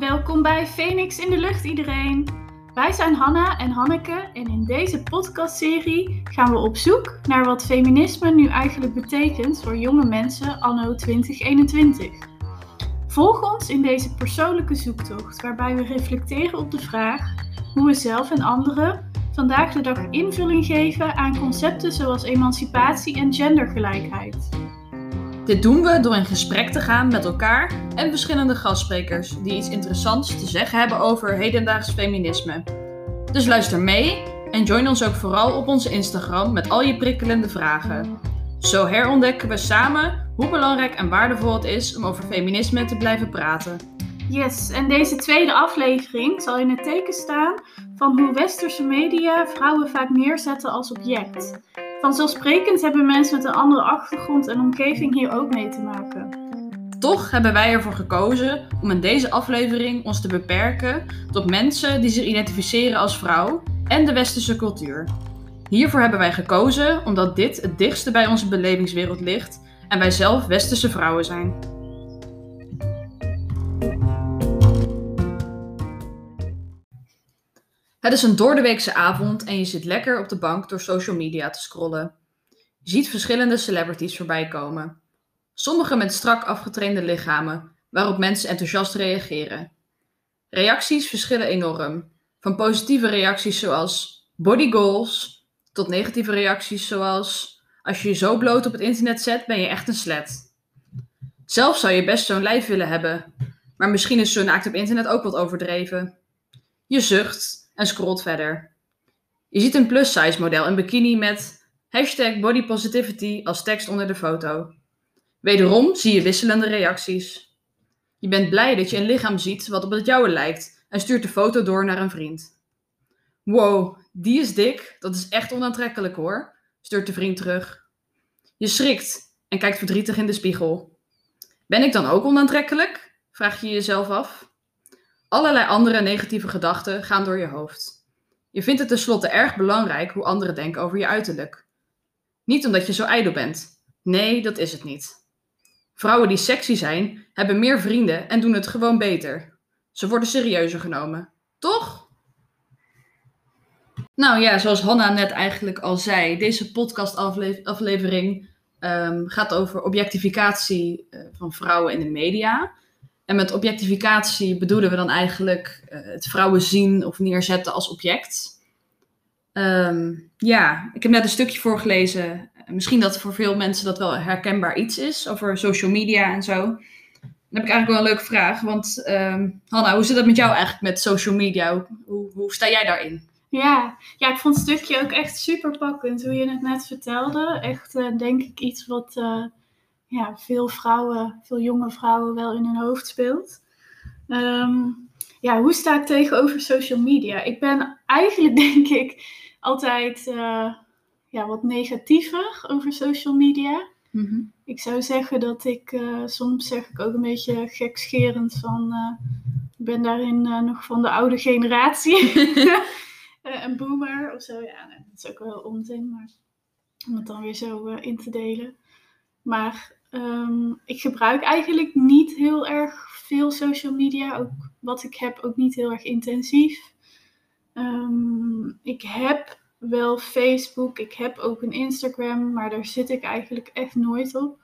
Welkom bij Phoenix in de Lucht iedereen. Wij zijn Hanna en Hanneke en in deze podcastserie gaan we op zoek naar wat feminisme nu eigenlijk betekent voor jonge mensen anno 2021. Volg ons in deze persoonlijke zoektocht waarbij we reflecteren op de vraag hoe we zelf en anderen vandaag de dag invulling geven aan concepten zoals emancipatie en gendergelijkheid. Dit doen we door in gesprek te gaan met elkaar en verschillende gastsprekers die iets interessants te zeggen hebben over hedendaags feminisme. Dus luister mee en join ons ook vooral op onze Instagram met al je prikkelende vragen. Zo herontdekken we samen hoe belangrijk en waardevol het is om over feminisme te blijven praten. Yes, en deze tweede aflevering zal in het teken staan van hoe westerse media vrouwen vaak neerzetten als object. Vanzelfsprekend hebben mensen met een andere achtergrond en omgeving hier ook mee te maken. Toch hebben wij ervoor gekozen om in deze aflevering ons te beperken tot mensen die zich identificeren als vrouw en de westerse cultuur. Hiervoor hebben wij gekozen omdat dit het dichtste bij onze belevingswereld ligt en wij zelf westerse vrouwen zijn. Het is een doordeweekse avond en je zit lekker op de bank door social media te scrollen. Je ziet verschillende celebrities voorbij komen. Sommigen met strak afgetrainde lichamen, waarop mensen enthousiast reageren. Reacties verschillen enorm. Van positieve reacties zoals body goals, tot negatieve reacties zoals als je je zo bloot op het internet zet, ben je echt een slet. Zelf zou je best zo'n lijf willen hebben, maar misschien is zo'n act op internet ook wat overdreven. Je zucht en scrolt verder. Je ziet een plus-size model in bikini met hashtag bodypositivity als tekst onder de foto. Wederom zie je wisselende reacties. Je bent blij dat je een lichaam ziet wat op het jouwe lijkt en stuurt de foto door naar een vriend. Wow, die is dik, dat is echt onaantrekkelijk hoor, stuurt de vriend terug. Je schrikt en kijkt verdrietig in de spiegel. Ben ik dan ook onaantrekkelijk? Vraag je jezelf af. Allerlei andere negatieve gedachten gaan door je hoofd. Je vindt het tenslotte erg belangrijk hoe anderen denken over je uiterlijk. Niet omdat je zo ijdel bent. Nee, dat is het niet. Vrouwen die sexy zijn, hebben meer vrienden en doen het gewoon beter. Ze worden serieuzer genomen. Toch? Nou ja, zoals Hanna net eigenlijk al zei, deze podcastaflevering um, gaat over objectificatie uh, van vrouwen in de media. En met objectificatie bedoelen we dan eigenlijk uh, het vrouwen zien of neerzetten als object. Um, ja, ik heb net een stukje voorgelezen. Misschien dat voor veel mensen dat wel herkenbaar iets is over social media en zo. Dan heb ik eigenlijk wel een leuke vraag. Want um, Hanna, hoe zit het met jou eigenlijk met social media? Hoe, hoe, sta jij daarin? Ja, ja, ik vond het stukje ook echt super pakkend hoe je het net vertelde. Echt, uh, denk ik, iets wat uh, ja, veel vrouwen, veel jonge vrouwen wel in hun hoofd speelt. Um, ja, hoe sta ik tegenover social media? Ik ben eigenlijk, denk ik, altijd uh, ja, wat negatiever over social media. Mm -hmm. Ik zou zeggen dat ik, uh, soms zeg ik ook een beetje gekscherend van, uh, ik ben daarin nog van de oude generatie. een boomer of zo. Ja, dat is ook wel onzin, maar om het dan weer zo in te delen. Maar um, ik gebruik eigenlijk niet heel erg veel social media. Ook wat ik heb, ook niet heel erg intensief. Um, ik heb wel Facebook, ik heb ook een Instagram, maar daar zit ik eigenlijk echt nooit op.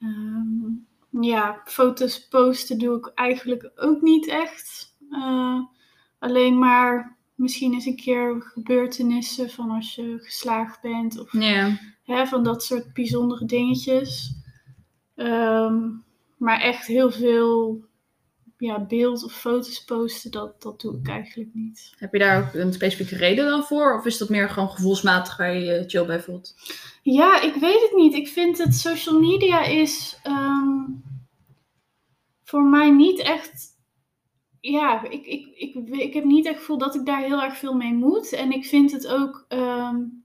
Um, ja, foto's posten doe ik eigenlijk ook niet echt. Uh, alleen maar misschien eens een keer gebeurtenissen van als je geslaagd bent. Of yeah. hè, van dat soort bijzondere dingetjes. Um, maar echt heel veel ja, beeld of foto's posten, dat, dat doe ik eigenlijk niet. Heb je daar ook een specifieke reden dan voor? Of is dat meer gewoon gevoelsmatig waar je je chill bij voelt? Ja, ik weet het niet. Ik vind het social media is um, voor mij niet echt. Ja, ik, ik, ik, ik heb niet echt het gevoel dat ik daar heel erg veel mee moet. En ik vind het ook. Um,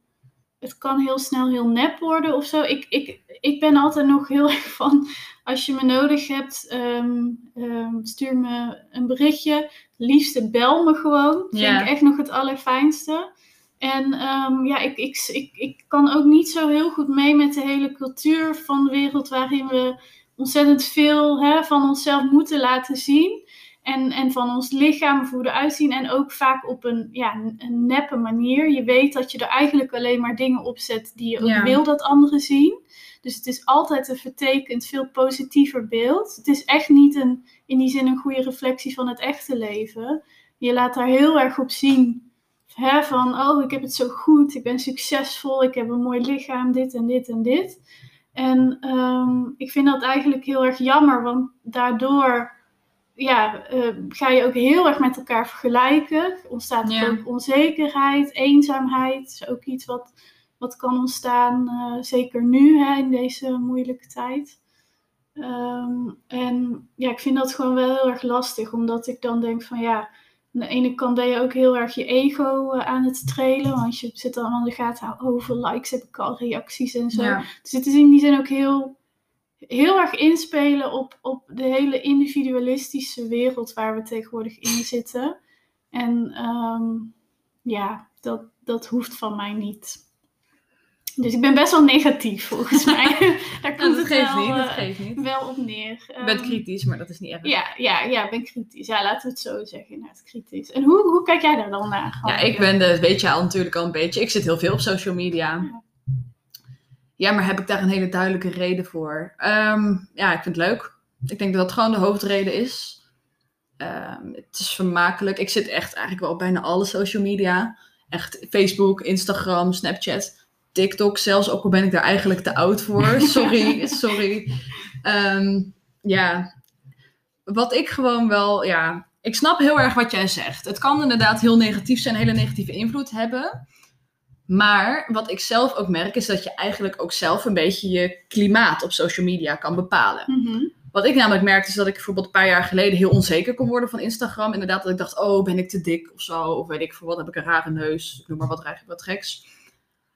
het kan heel snel heel nep worden of zo. Ik, ik, ik ben altijd nog heel erg van, als je me nodig hebt, um, um, stuur me een berichtje. Liefste bel me gewoon. Vind ik echt nog het allerfijnste. En um, ja, ik, ik, ik, ik kan ook niet zo heel goed mee met de hele cultuur van de wereld waarin we ontzettend veel hè, van onszelf moeten laten zien. En, en van ons lichaam, of hoe we eruit zien. En ook vaak op een, ja, een neppe manier. Je weet dat je er eigenlijk alleen maar dingen op zet die je ook Ja. wil dat anderen zien. Dus het is altijd een vertekend, veel positiever beeld. Het is echt niet een, in die zin een goede reflectie van het echte leven. Je laat daar heel erg op zien. Hè, van, oh, ik heb het zo goed, ik ben succesvol, ik heb een mooi lichaam, dit en dit en dit. En ehm, ik vind dat eigenlijk heel erg jammer, want daardoor ja, eh, ga je ook heel erg met elkaar vergelijken. Ontstaat Ja. ook onzekerheid, eenzaamheid. is ook iets wat, wat kan ontstaan, eh, zeker nu hè, in deze moeilijke tijd. Ehm, en ja, ik vind dat gewoon wel heel erg lastig, omdat ik dan denk van ja, aan de ene kant ben je ook heel erg je ego eh, aan het trailen, want je zit dan aan de gaten, hoeveel likes heb ik al, reacties en zo. Ja. Dus het is in die zin ook heel, heel erg inspelen op, op de hele individualistische wereld waar we tegenwoordig in zitten. En ehm, ja, dat, dat hoeft van mij niet. Dus ik ben best wel negatief volgens mij. Daar Nou, komt dat het geeft wel, niet, dat eh, geeft niet. wel op neer. Je bent Ehm, kritisch, maar dat is niet erg. ja, ja, ja, ik ben kritisch. Ja, laten we het zo zeggen, inderdaad, kritisch. En hoe, hoe kijk jij daar dan naar? Ja, ik ben, dat weet je al natuurlijk al een beetje. Ik zit heel veel op social media. Ja. Ja, maar heb ik daar een hele duidelijke reden voor? Ehm, ja, ik vind het leuk. Ik denk dat dat gewoon de hoofdreden is. Ehm, het is vermakelijk. Ik zit echt eigenlijk wel op bijna alle social media. Echt Facebook, Instagram, Snapchat, TikTok zelfs. Ook al ben ik daar eigenlijk te oud voor. Sorry, sorry. Ehm, ja, wat ik gewoon wel, ja, ik snap heel erg wat jij zegt. Het kan inderdaad heel negatief zijn, hele negatieve invloed hebben. Maar wat ik zelf ook merk, is dat je eigenlijk ook zelf een beetje je klimaat op social media kan bepalen. Mhm. Wat ik namelijk merkte, is dat ik bijvoorbeeld een paar jaar geleden heel onzeker kon worden van Instagram. Inderdaad, dat ik dacht, oh, ben ik te dik of zo? Of weet ik voor wat, heb ik een rare neus? Noem maar wat, eigenlijk wat geks.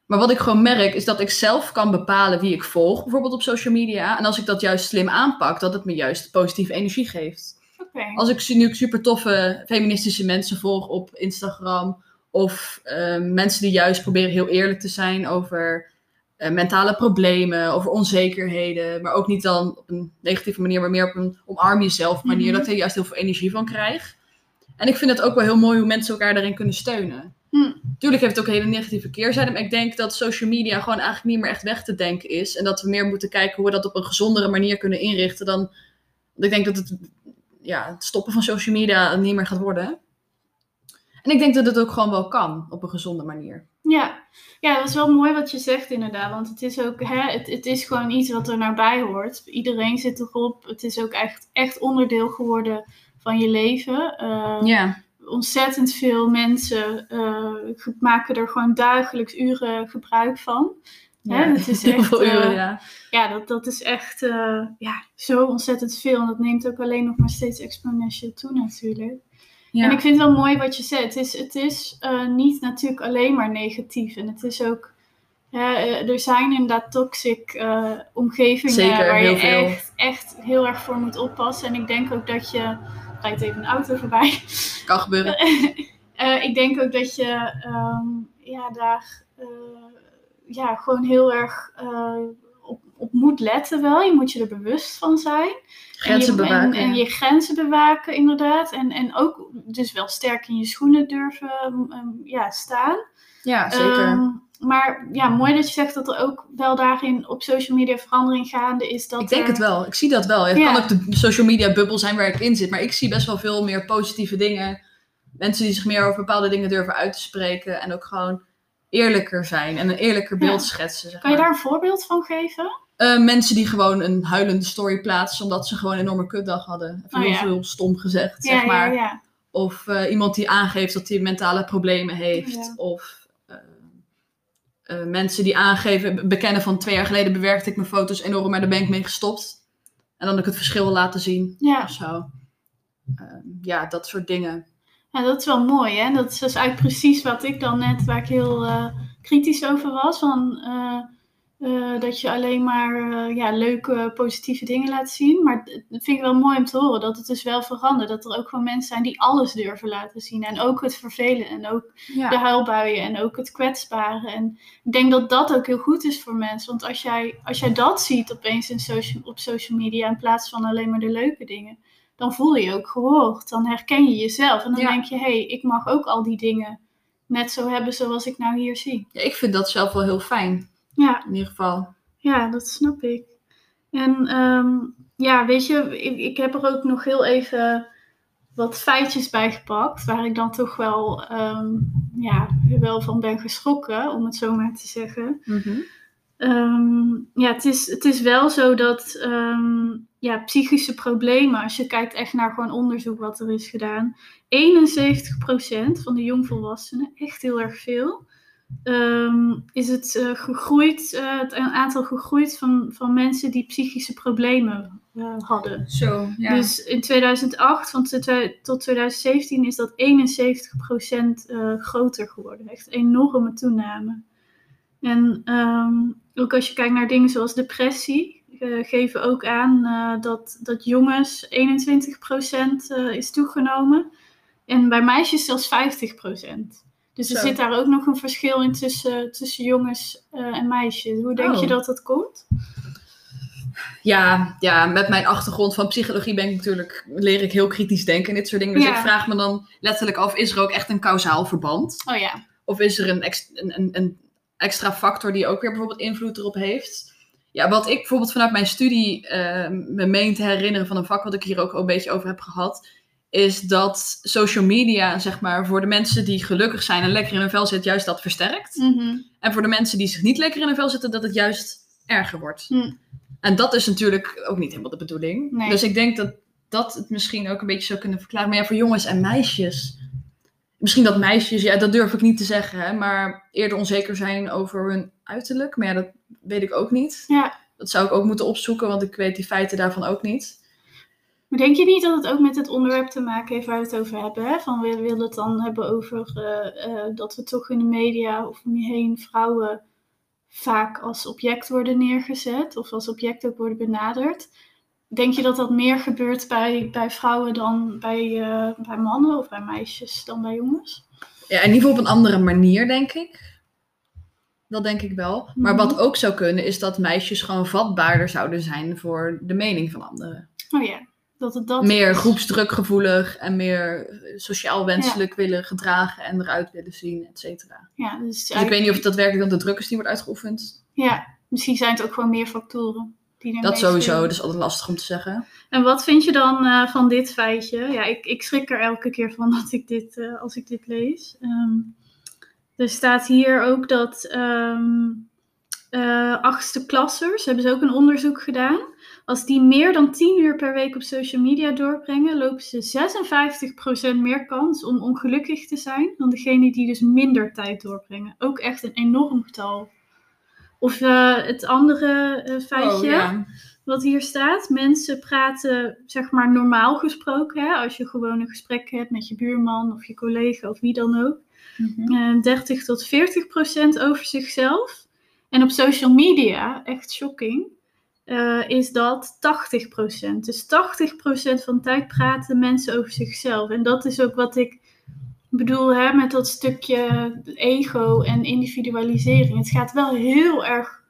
Maar wat ik gewoon merk, is dat ik zelf kan bepalen wie ik volg, bijvoorbeeld op social media. En als ik dat juist slim aanpak, dat het me juist positieve energie geeft. Als ik nu super toffe feministische mensen volg op Instagram. Of eh, mensen die juist proberen heel eerlijk te zijn over eh, mentale problemen, over onzekerheden. Maar ook niet dan op een negatieve manier, maar meer op een omarm jezelf manier. Mhm. Dat er juist heel veel energie van krijg. En ik vind het ook wel heel mooi hoe mensen elkaar daarin kunnen steunen. Hm. Tuurlijk heeft het ook een hele negatieve keerzijde. Maar ik denk dat social media gewoon eigenlijk niet meer echt weg te denken is. En dat we meer moeten kijken hoe we dat op een gezondere manier kunnen inrichten. Dan, ik denk dat het, ja, het stoppen van social media niet meer gaat worden. En ik denk dat het ook gewoon wel kan op een gezonde manier. Ja. ja, dat is wel mooi wat je zegt inderdaad. Want het is ook, hè, het, het is gewoon iets wat er naar bij hoort. Iedereen zit erop. Het is ook echt, echt onderdeel geworden van je leven. Eh, Ja, Ontzettend veel mensen ge- maken er gewoon dagelijks uren gebruik van. Hè, het is echt, veel uren, eh, ja. Ja, dat, dat is echt ja, zo ontzettend veel. En dat neemt ook alleen nog maar steeds exponentieel toe natuurlijk. Ja. En ik vind het wel mooi wat je zegt. Het is, het is eh, niet natuurlijk alleen maar negatief. En het is ook... ja, eh, er zijn inderdaad toxic eh, omgevingen Zeker, waar je veel. echt, echt heel erg voor moet oppassen. En ik denk ook dat je... Rijdt even een auto voorbij. kan gebeuren. Ik denk ook dat je ehm, ja, daar ja, gewoon heel erg op, moet letten wel. Je moet je er bewust van zijn. Grenzen en je, bewaken. En, en je grenzen bewaken, inderdaad. En, en ook dus wel sterk in je schoenen durven ehm, ja, staan. ja, zeker. Ehm, maar ja, mooi dat je zegt dat er ook wel daarin op social media verandering gaande is. Dat ik denk er- het wel. Ik zie dat wel. Het Ja. kan ook de social media bubbel zijn waar ik in zit. Maar ik zie best wel veel meer positieve dingen. Mensen die zich meer over bepaalde dingen durven uit te spreken. En ook gewoon eerlijker zijn. En een eerlijker beeld Ja. schetsen. Zeg Kan je daar een voorbeeld van geven? Eh, mensen die gewoon een huilende story plaatsen. Omdat ze gewoon een enorme kutdag hadden. Even Oh, heel ja. veel stom gezegd. Ja, zeg maar. ja. Of eh, iemand die aangeeft dat hij mentale problemen heeft. Of eh, mensen die aangeven, bekennen van twee jaar geleden bewerkte ik mijn foto's enorm, maar daar ben ik mee gestopt. En dan ik het verschil laten zien ja. of zo. Eh, ja, dat soort dingen. Ja, dat is wel mooi, hè? Dat is dus eigenlijk precies wat ik dan net, waar ik heel kritisch over was. Van, eh, dat je alleen maar eh, ja, leuke, positieve dingen laat zien. Maar dat vind ik wel mooi om te horen, dat het dus wel verandert. Dat er ook gewoon mensen zijn die alles durven laten zien. En ook het vervelen en ook Ja. de huilbuien en ook het kwetsbare. En ik denk dat dat ook heel goed is voor mensen. Want als jij, als jij dat ziet opeens in social, op social media in plaats van alleen maar de leuke dingen, dan voel je je ook gehoord. Dan herken je jezelf. En dan Ja. denk je, hé, hey, ik mag ook al die dingen net zo hebben zoals ik nou hier zie. Ja, ik vind dat zelf wel heel fijn, Ja, in ieder geval. ja dat snap ik. En ehm, ja, weet je, ik, ik heb er ook nog heel even wat feitjes bij gepakt. Waar ik dan toch wel, ehm, ja, wel van ben geschrokken, om het zo maar te zeggen. Ehm, ja, het is, het is wel zo dat ja, psychische problemen, als je kijkt echt naar gewoon onderzoek wat er is gedaan, 71% van de jongvolwassenen, echt heel erg veel, ehm, is het eh, gegroeid, eh, het aantal gegroeid van, van mensen die psychische problemen eh, hadden. Zo, ja. Dus in 2008 van tot 2017 is dat 71% eh groter geworden. Echt een enorme toename. En ehm, ook als je kijkt naar dingen zoals depressie, eh, geven ook aan dat, dat jongens 21% eh, is toegenomen. En bij meisjes zelfs 50%. Dus er Zo. zit daar ook nog een verschil in tussen, tussen jongens eh, en meisjes. Hoe denk Oh. je dat dat komt? Ja, ja, met mijn achtergrond van psychologie ben ik natuurlijk, leer ik heel kritisch denken en dit soort dingen. Dus Ja. ik vraag me dan letterlijk af, is er ook echt een kausaal verband? Oh ja. Of is er een, ex- een, een, een extra factor die ook weer bijvoorbeeld invloed erop heeft? Ja, wat ik bijvoorbeeld vanuit mijn studie eh, me meen te herinneren van een vak wat ik hier ook al een beetje over heb gehad, is dat social media, zeg maar, voor de mensen die gelukkig zijn en lekker in hun vel zitten, juist dat versterkt. Mhm. En voor de mensen die zich niet lekker in hun vel zitten, dat het juist erger wordt. Hm. En dat is natuurlijk ook niet helemaal de bedoeling. Nee. Dus ik denk dat dat het misschien ook een beetje zou kunnen verklaren. Maar ja, voor jongens en meisjes. Misschien dat meisjes, ja, dat durf ik niet te zeggen, hè, maar eerder onzeker zijn over hun uiterlijk. Maar ja, dat weet ik ook niet. Ja. Dat zou ik ook moeten opzoeken, want ik weet die feiten daarvan ook niet. Maar denk je niet dat het ook met het onderwerp te maken heeft waar we het over hebben? Hè? Van we willen het dan hebben over eh, eh, dat we toch in de media of om je heen vrouwen vaak als object worden neergezet of als object ook worden benaderd. Denk je dat dat meer gebeurt bij, bij vrouwen dan bij, eh, bij mannen of bij meisjes dan bij jongens? Ja, in ieder geval op een andere manier, denk ik. Dat denk ik wel. Maar Mhm. wat ook zou kunnen, is dat meisjes gewoon vatbaarder zouden zijn voor de mening van anderen. Oh ja, dat het dat meer is. groepsdrukgevoelig en meer eh, sociaal wenselijk willen gedragen en eruit willen zien, et cetera. Ja, dus, Dus ik weet niet of het daadwerkelijk dan de druk is die wordt uitgeoefend. ja, misschien zijn het ook gewoon meer factoren. Die Dat sowieso, dat is altijd lastig om te zeggen. En wat vind je dan eh, van dit feitje? Ja, ik, ik schrik er elke keer van dat ik dit, eh, als ik dit lees. Ehm, er staat hier ook dat eh, achtste klassers, hebben ze ook een onderzoek gedaan. Als die meer dan 10 uur per week op social media doorbrengen, lopen ze 56% meer kans om ongelukkig te zijn dan degene die dus minder tijd doorbrengen. Ook echt een enorm getal. Of eh, het andere eh, feitje Oh, ja. wat hier staat. Mensen praten, zeg maar, normaal gesproken. Hè? Als je gewoon een gesprek hebt met je buurman of je collega of wie dan ook. Mhm. eh 30 tot 40 procent over zichzelf. En op social media, echt shocking, eh, is dat 80 procent. Dus 80 procent van de tijd praten mensen over zichzelf. En dat is ook wat ik bedoel hè, met dat stukje ego en individualisering. Het gaat wel heel erg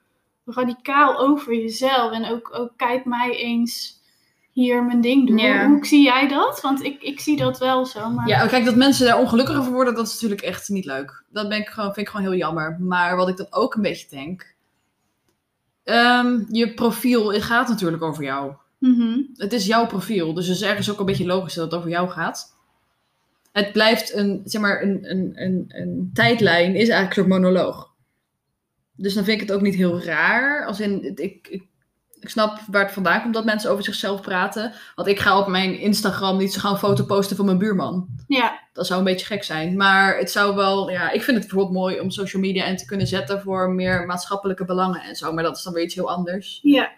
radicaal over jezelf. En ook, ook kijk mij eens hier mijn ding doen. Hoe, zie jij dat? Want ik, ik zie dat wel zo. Maar... Ja, kijk, dat mensen daar ongelukkiger voor worden, dat is natuurlijk echt niet leuk. Dat ben ik gewoon, vind ik gewoon heel jammer. Maar wat ik dan ook een beetje denk. Ehm, je profiel het gaat natuurlijk over jou. Mhm. Het is jouw profiel, dus het is ergens ook een beetje logisch dat het over jou gaat. Het blijft een, zeg maar, een, een, een, een tijdlijn, is eigenlijk een soort monoloog. Dus dan vind ik het ook niet heel raar. Als in, ik, ik, ik snap waar het vandaan komt dat mensen over zichzelf praten. Want ik ga op mijn Instagram niet zo gaan een foto posten van mijn buurman. Ja, Dat zou een beetje gek zijn. Maar het zou wel, ja, ik vind het bijvoorbeeld mooi om social media in te kunnen zetten voor meer maatschappelijke belangen en zo. Maar dat is dan weer iets heel anders. ja.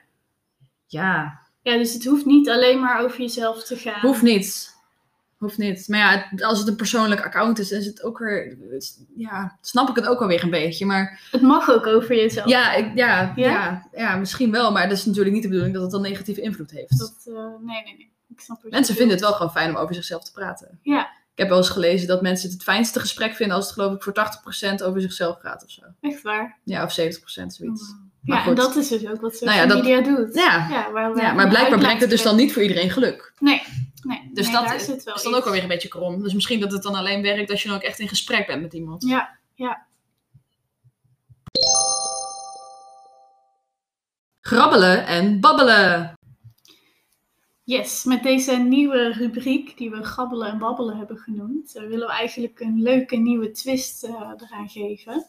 Ja, Ja, dus het hoeft niet alleen maar over jezelf te gaan. Hoeft niet. Hoeft niet. Maar ja, het- als het een persoonlijk account is, is het ook weer. het- ja, snap ik het ook alweer een beetje. Maar Het mag ook over jezelf. ja, ik, ja, Ja? ja? Ja, misschien wel. Maar dat is natuurlijk niet de bedoeling dat het dan negatieve invloed heeft. Dat, eh, nee, nee, nee. Ik snap je Mensen vinden het wel gewoon fijn om over zichzelf te praten. Ja. Ik heb wel eens gelezen dat mensen het het fijnste gesprek vinden als het geloof ik voor 80% over zichzelf gaat of zo. Echt waar. Ja, of 70% zoiets. Ja, Maar en goed. dat is dus ook wat social Nou ja, dat- media doet. Ja. ja, waar Ja, maar blijkbaar brengt het dus dan niet voor iedereen geluk. Nee, Nee, Dus nee, dat daar zit wel is dan iets. ook alweer een beetje krom. Dus misschien dat het dan alleen werkt als je dan ook echt in gesprek bent met iemand. Ja, ja. Grabbelen en babbelen. Yes, met deze nieuwe rubriek die we Gabbelen en Babbelen hebben genoemd, eh, willen we eigenlijk een leuke nieuwe twist eh, eraan geven.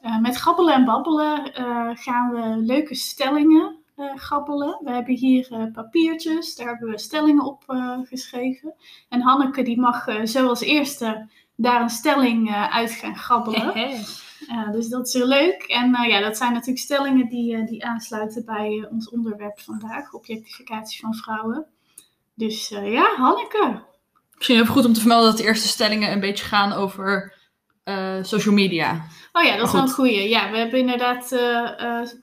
Eh, met Gabbelen en Babbelen gaan we leuke stellingen eh, gabbelen. We hebben hier eh, papiertjes, daar hebben we stellingen op eh, geschreven. En Hanneke die mag eh, zo als eerste daar een stelling uit gaan gabbelen. Eh, dus dat is heel leuk. En ja, dat zijn natuurlijk stellingen die, die aansluiten bij ons onderwerp vandaag, objectificatie van vrouwen. Dus ja, Hanneke. Misschien even goed om te vermelden dat de eerste stellingen een beetje gaan over social media. Oh ja, dat is wel een Goed. goeie. Ja, we hebben inderdaad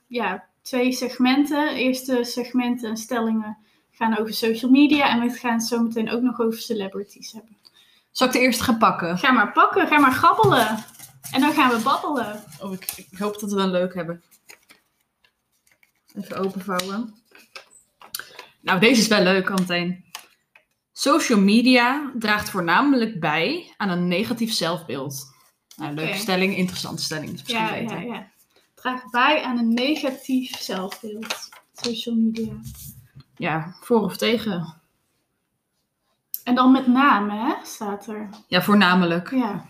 ja, twee segmenten. Eerste segmenten en stellingen gaan over social media. En we gaan het zo meteen ook nog over celebrities hebben. Zal ik de eerste gaan pakken? Ga maar pakken, ga maar gabbelen. En dan gaan we babbelen. Oh, ik, ik hoop dat we dan leuk hebben. Even openvouwen. Nou, deze is wel leuk meteen. Social media draagt voornamelijk bij aan een negatief zelfbeeld. Nou, leuke stelling, interessante stelling. is misschien Ja, beter. ja, ja. Draagt bij aan een negatief zelfbeeld. Social media. ja, voor of tegen? En dan met name, hè, staat er. Ja, voornamelijk. Ja.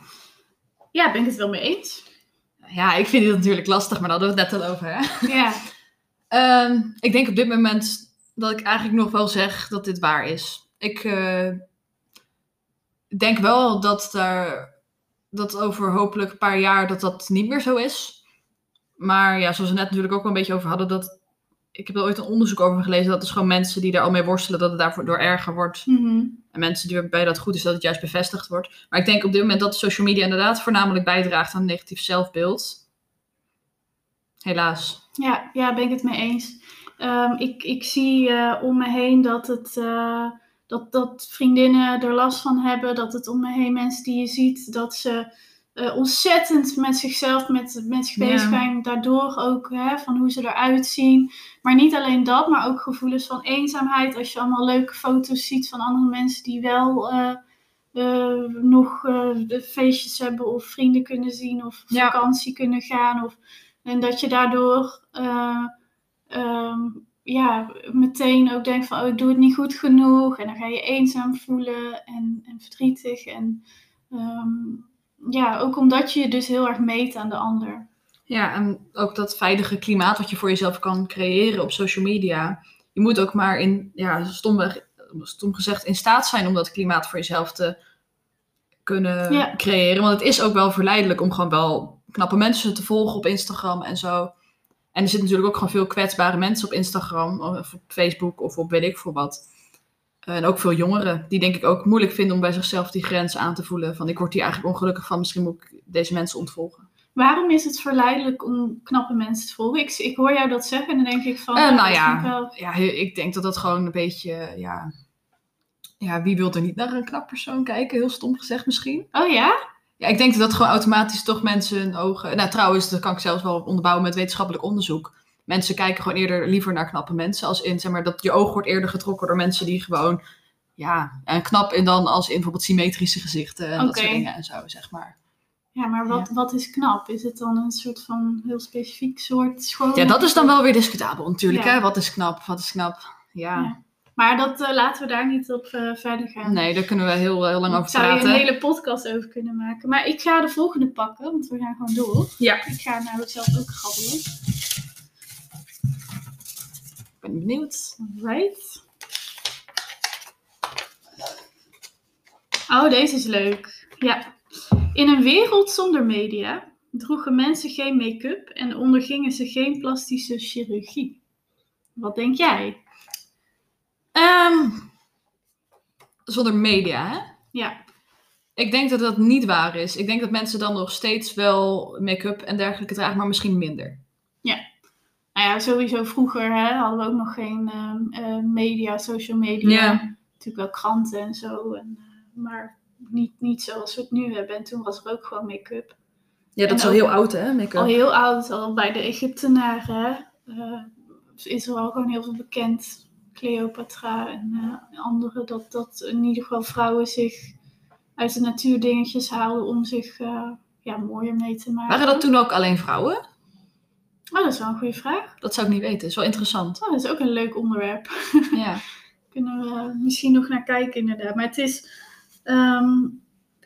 Ja, ben ik het wel mee eens. Ja, ik vind dit natuurlijk lastig, maar daar hadden we het net al over. Hè? Ja, Ehm, ik denk op dit moment dat ik eigenlijk nog wel zeg dat dit waar is. Ik eh, denk wel dat daar dat over hopelijk een paar jaar dat dat niet meer zo is. Maar ja, zoals we net natuurlijk ook wel een beetje over hadden, dat ik heb er ooit een onderzoek over gelezen dat is gewoon mensen die daar al mee worstelen dat het daarvoor door erger wordt. Mhm. En mensen die waarbij dat goed is dat het juist bevestigd wordt. Maar ik denk op dit moment dat social media inderdaad voornamelijk bijdraagt aan een negatief zelfbeeld. Helaas. ja, ja, ben ik het mee eens. Ehm, ik, ik zie eh, om me heen dat, het, eh, dat, dat vriendinnen er last van hebben. Dat het om me heen mensen die je ziet, dat ze eh, ontzettend met zichzelf, met, met zich bezig zijn. Daardoor ook hè, van hoe ze eruit zien. Maar niet alleen dat, maar ook gevoelens van eenzaamheid. Als je allemaal leuke foto's ziet van andere mensen die wel eh, eh, nog de feestjes hebben of vrienden kunnen zien of Ja. vakantie kunnen gaan. Of, en dat je daardoor eh, ehm, ja, meteen ook denkt van oh, ik doe het niet goed genoeg. En dan ga je eenzaam voelen en, en verdrietig. En ehm, ja, ook omdat je je dus heel erg meet aan de ander. Ja, en ook dat veilige klimaat wat je voor jezelf kan creëren op social media. Je moet ook maar in, ja, stomweg, stom gezegd, in staat zijn om dat klimaat voor jezelf te kunnen Ja. creëren. Want het is ook wel verleidelijk om gewoon wel knappe mensen te volgen op Instagram en zo. En er zitten natuurlijk ook gewoon veel kwetsbare mensen op Instagram of op Facebook of op weet ik voor wat. En ook veel jongeren die denk ik ook moeilijk vinden om bij zichzelf die grens aan te voelen. Van ik word hier eigenlijk ongelukkig van, misschien moet ik deze mensen ontvolgen. Waarom is het verleidelijk om knappe mensen te volgen? Ik, ik hoor jou dat zeggen en dan denk ik van... Ja, nou ja. ik wel- ja, ik denk dat dat gewoon een beetje, ja... Ja, wie wil er niet naar een knap persoon kijken? Heel stom gezegd misschien. Oh ja? Ja, ik denk dat dat gewoon automatisch toch mensen hun ogen... Nou, trouwens, dat kan ik zelfs wel onderbouwen met wetenschappelijk onderzoek. Mensen kijken gewoon eerder liever naar knappe mensen. Als in, zeg maar, dat je oog wordt eerder getrokken door mensen die gewoon... Ja, en knap in dan als in bijvoorbeeld symmetrische gezichten en dat soort dingen en zo, zeg maar. Ja, maar wat, wat is knap? Is het dan een soort van heel specifiek soort schoon? Ja, dat is dan wel weer discutabel natuurlijk, Ja. hè. Wat is knap, wat is knap? Ja, Ja. Maar dat eh, laten we daar niet op eh, verder gaan. nee, daar kunnen we heel, heel lang over zou je praten. een hele podcast over kunnen maken. Maar ik ga de volgende pakken, want we gaan gewoon door. Ja. Ik ga nou zelf ook grabbelen. Ben benieuwd. Right. Oh, deze is leuk. Ja. In een wereld zonder media droegen mensen geen make-up en ondergingen ze geen plastische chirurgie. Wat denk jij? Ehm, zonder media, hè? Ja, Ik denk dat dat niet waar is. Ik denk dat mensen dan nog steeds wel make-up en dergelijke dragen, maar misschien minder. Nou ja, sowieso vroeger hè, hadden we ook nog geen ehm, eh, media, social media. Ja. Natuurlijk wel kranten en zo. En, eh, maar niet, niet zoals we het nu hebben. En toen was er ook gewoon make-up. Ja, dat is al heel oud, hè, make-up. Al heel oud, al bij de Egyptenaren eh, is er al gewoon heel veel bekend Cleopatra en eh, andere, dat, dat in ieder geval vrouwen zich uit de natuur dingetjes haalden om zich ja, mooier mee te maken. Waren dat toen ook alleen vrouwen? Oh, dat is wel een goede vraag. Dat zou ik niet weten. Dat is wel interessant. Oh, dat is ook een leuk onderwerp. Ja. Kunnen we misschien nog naar kijken, inderdaad. Maar het is. ehm,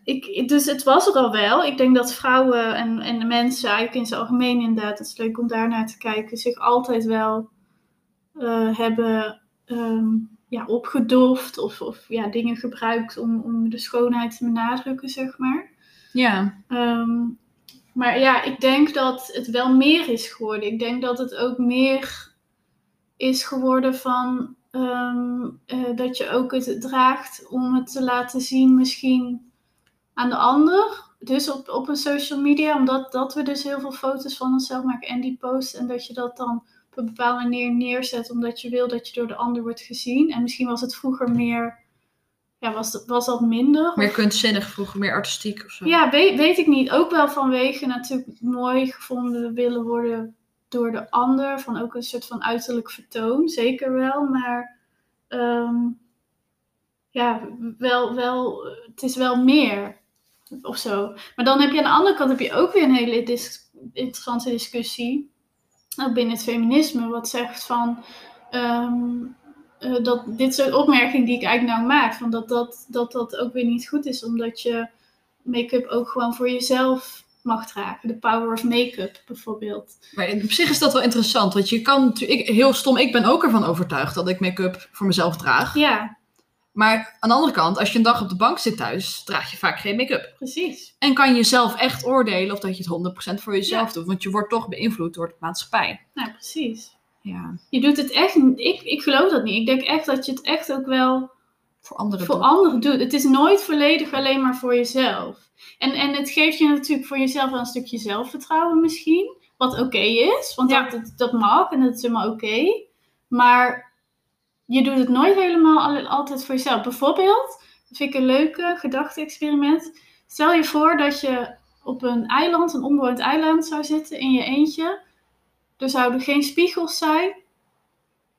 ik, dus het was er al wel. Ik denk dat vrouwen en, en de mensen eigenlijk in zijn algemeen inderdaad, het is leuk om daar naar te kijken, zich altijd wel eh, hebben ehm, ja, opgedoft of, of ja, dingen gebruikt om, om de schoonheid te benadrukken, zeg maar. Ja. Ehm, maar ja, ik denk dat het wel meer is geworden. Ik denk dat het ook meer is geworden van ehm, eh, dat je ook het draagt om het te laten zien misschien aan de ander. Dus op, op een social media, omdat dat we dus heel veel foto's van onszelf maken en die posten. En dat je dat dan op een bepaalde manier neerzet, omdat je wil dat je door de ander wordt gezien. En misschien was het vroeger meer, ja, was, dat- was dat minder. Meer kunstzinnig vroeger, meer artistiek of zo. Ja, weet, weet ik niet. Ook wel vanwege natuurlijk mooi gevonden willen worden door de ander. Van ook een soort van uiterlijk vertoon, zeker wel. Maar ehm, ja, wel, wel, het is wel meer of zo. Maar dan heb je aan de andere kant heb je ook weer een hele dis- interessante discussie. Ook binnen het feminisme, wat zegt van. ehm, eh, dat dit soort opmerkingen die ik eigenlijk nou maak, van dat, dat, dat dat ook weer niet goed is, omdat je make-up ook gewoon voor jezelf mag dragen. De power of make-up bijvoorbeeld. Maar op zich is dat wel interessant, want je kan natuurlijk, ik- heel stom, ik ben ook ervan overtuigd dat ik make-up voor mezelf draag. Ja, Maar aan de andere kant, als je een dag op de bank zit thuis, draag je vaak geen make-up. precies. En kan je zelf echt oordelen of dat je het 100% voor jezelf Ja. doet, want je wordt toch beïnvloed door de maatschappij. Nou, precies. Ja, Je doet het echt, ik, ik geloof dat niet. Ik denk echt dat je het echt ook wel voor anderen voor doet. anderen doet. Het is nooit volledig alleen maar voor jezelf. En, en het geeft je natuurlijk voor jezelf wel een stukje zelfvertrouwen misschien. Wat oké is, want Ja. dat, dat, mag en dat is helemaal oké. Maar je doet het nooit helemaal al- altijd voor jezelf. Bijvoorbeeld, dat vind ik een leuke gedachte-experiment. Stel je voor dat je op een eiland, een onbewoond eiland zou zitten in je eentje. Er zouden geen spiegels zijn.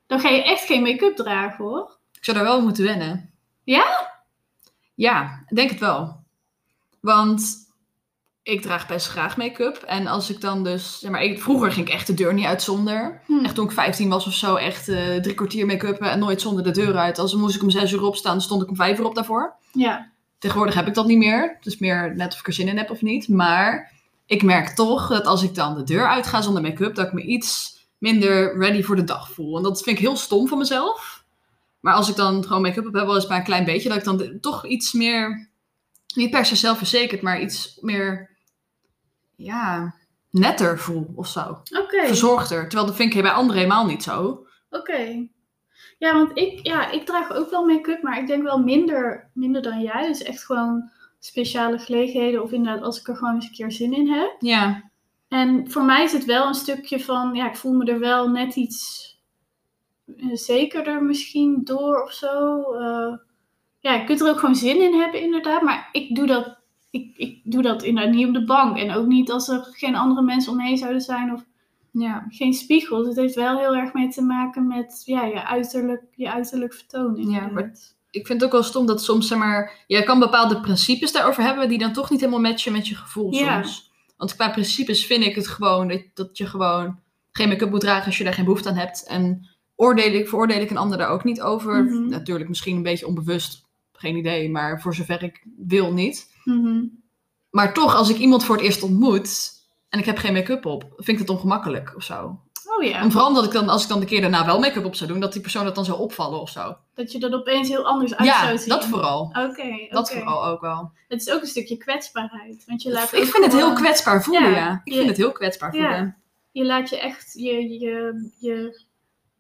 Dan ga je echt geen make-up dragen hoor. Ik zou daar wel moeten wennen. Ja? Ja, ik denk het wel. Want ik draag best graag make-up. En als ik dan dus... Zeg maar, ik, vroeger ging ik echt de deur niet uit zonder. Hm. Echt toen ik 15 was of zo, echt eh, drie kwartier make-up en nooit zonder de deur uit. Als moest ik om zes uur opstaan, stond ik om vijf uur op daarvoor. Ja. Tegenwoordig heb ik dat niet meer. Dus meer net of ik er zin in heb of niet. Maar ik merk toch dat als ik dan de deur uit ga zonder make-up, dat ik me iets minder ready voor de dag voel. En dat vind ik heel stom van mezelf. Maar als ik dan gewoon make-up heb, wel eens maar een klein beetje, dat ik dan toch iets meer, niet per se zelfverzekerd, maar iets meer, ja, netter voel of zo. Oké. Verzorgder. Terwijl dat vind ik bij anderen helemaal niet zo. Oké. Ja, want ik, ja, ik draag ook wel make-up, maar ik denk wel minder, minder dan jij. Dus echt gewoon speciale gelegenheden of inderdaad als ik er gewoon eens een keer zin in heb. Ja. En voor mij is het wel een stukje van, ja, ik voel me er wel net iets eh, zekerder misschien door of zo. Eh, ja, je kunt er ook gewoon zin in hebben inderdaad, maar ik doe dat, ik, ik doe dat inderdaad niet op de bank. En ook niet als er geen andere mensen omheen zouden zijn of Ja. geen spiegels. Het heeft wel heel erg mee te maken met ja, je, uiterlijk, je uiterlijk vertoon. Ja, maar- ik vind het ook wel stom dat soms, zeg maar, je kan bepaalde principes daarover hebben die dan toch niet helemaal matchen met je gevoel Ja. soms. Want qua principes vind ik het gewoon dat, dat je gewoon geen make-up moet dragen als je daar geen behoefte aan hebt. En oordeel ik, veroordeel ik een ander daar ook niet over. Mhm. Natuurlijk misschien een beetje onbewust, geen idee, maar voor zover ik wil niet. Mhm. Maar toch, als ik iemand voor het eerst ontmoet en ik heb geen make-up op, vind ik het ongemakkelijk of zo. Oh ja, En vooral dat ik dan, als ik dan de keer daarna wel make-up op zou doen, dat die persoon dat dan zou opvallen of zo. dat je er opeens heel anders uit Ja, zou zien. dat vooral. Oké, Dat vooral ook wel. Het is ook een stukje kwetsbaarheid. Want je laat Ik vind het heel kwetsbaar voelen, ja. Ja, Ik je- vind het heel kwetsbaar Ja. voelen. Je laat je echt je, je, je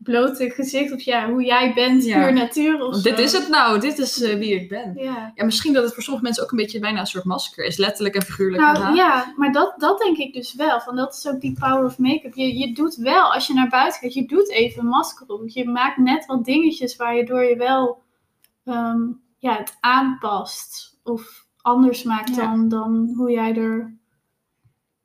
blote gezicht, of ja, hoe jij bent, Ja. puur natuur of zo. dit is het nou, dit is eh, wie ik ben. Ja. Ja, misschien dat het voor sommige mensen ook een beetje bijna een soort masker is. Letterlijk en figuurlijk. Nou ja, maar dat, dat denk ik dus wel. Van dat is ook die power of make-up. Je, je doet wel, als je naar buiten gaat, je doet even een masker op. Je maakt net wat dingetjes waardoor je wel ehm, ja, het aanpast. Of anders maakt Ja. dan, dan hoe jij er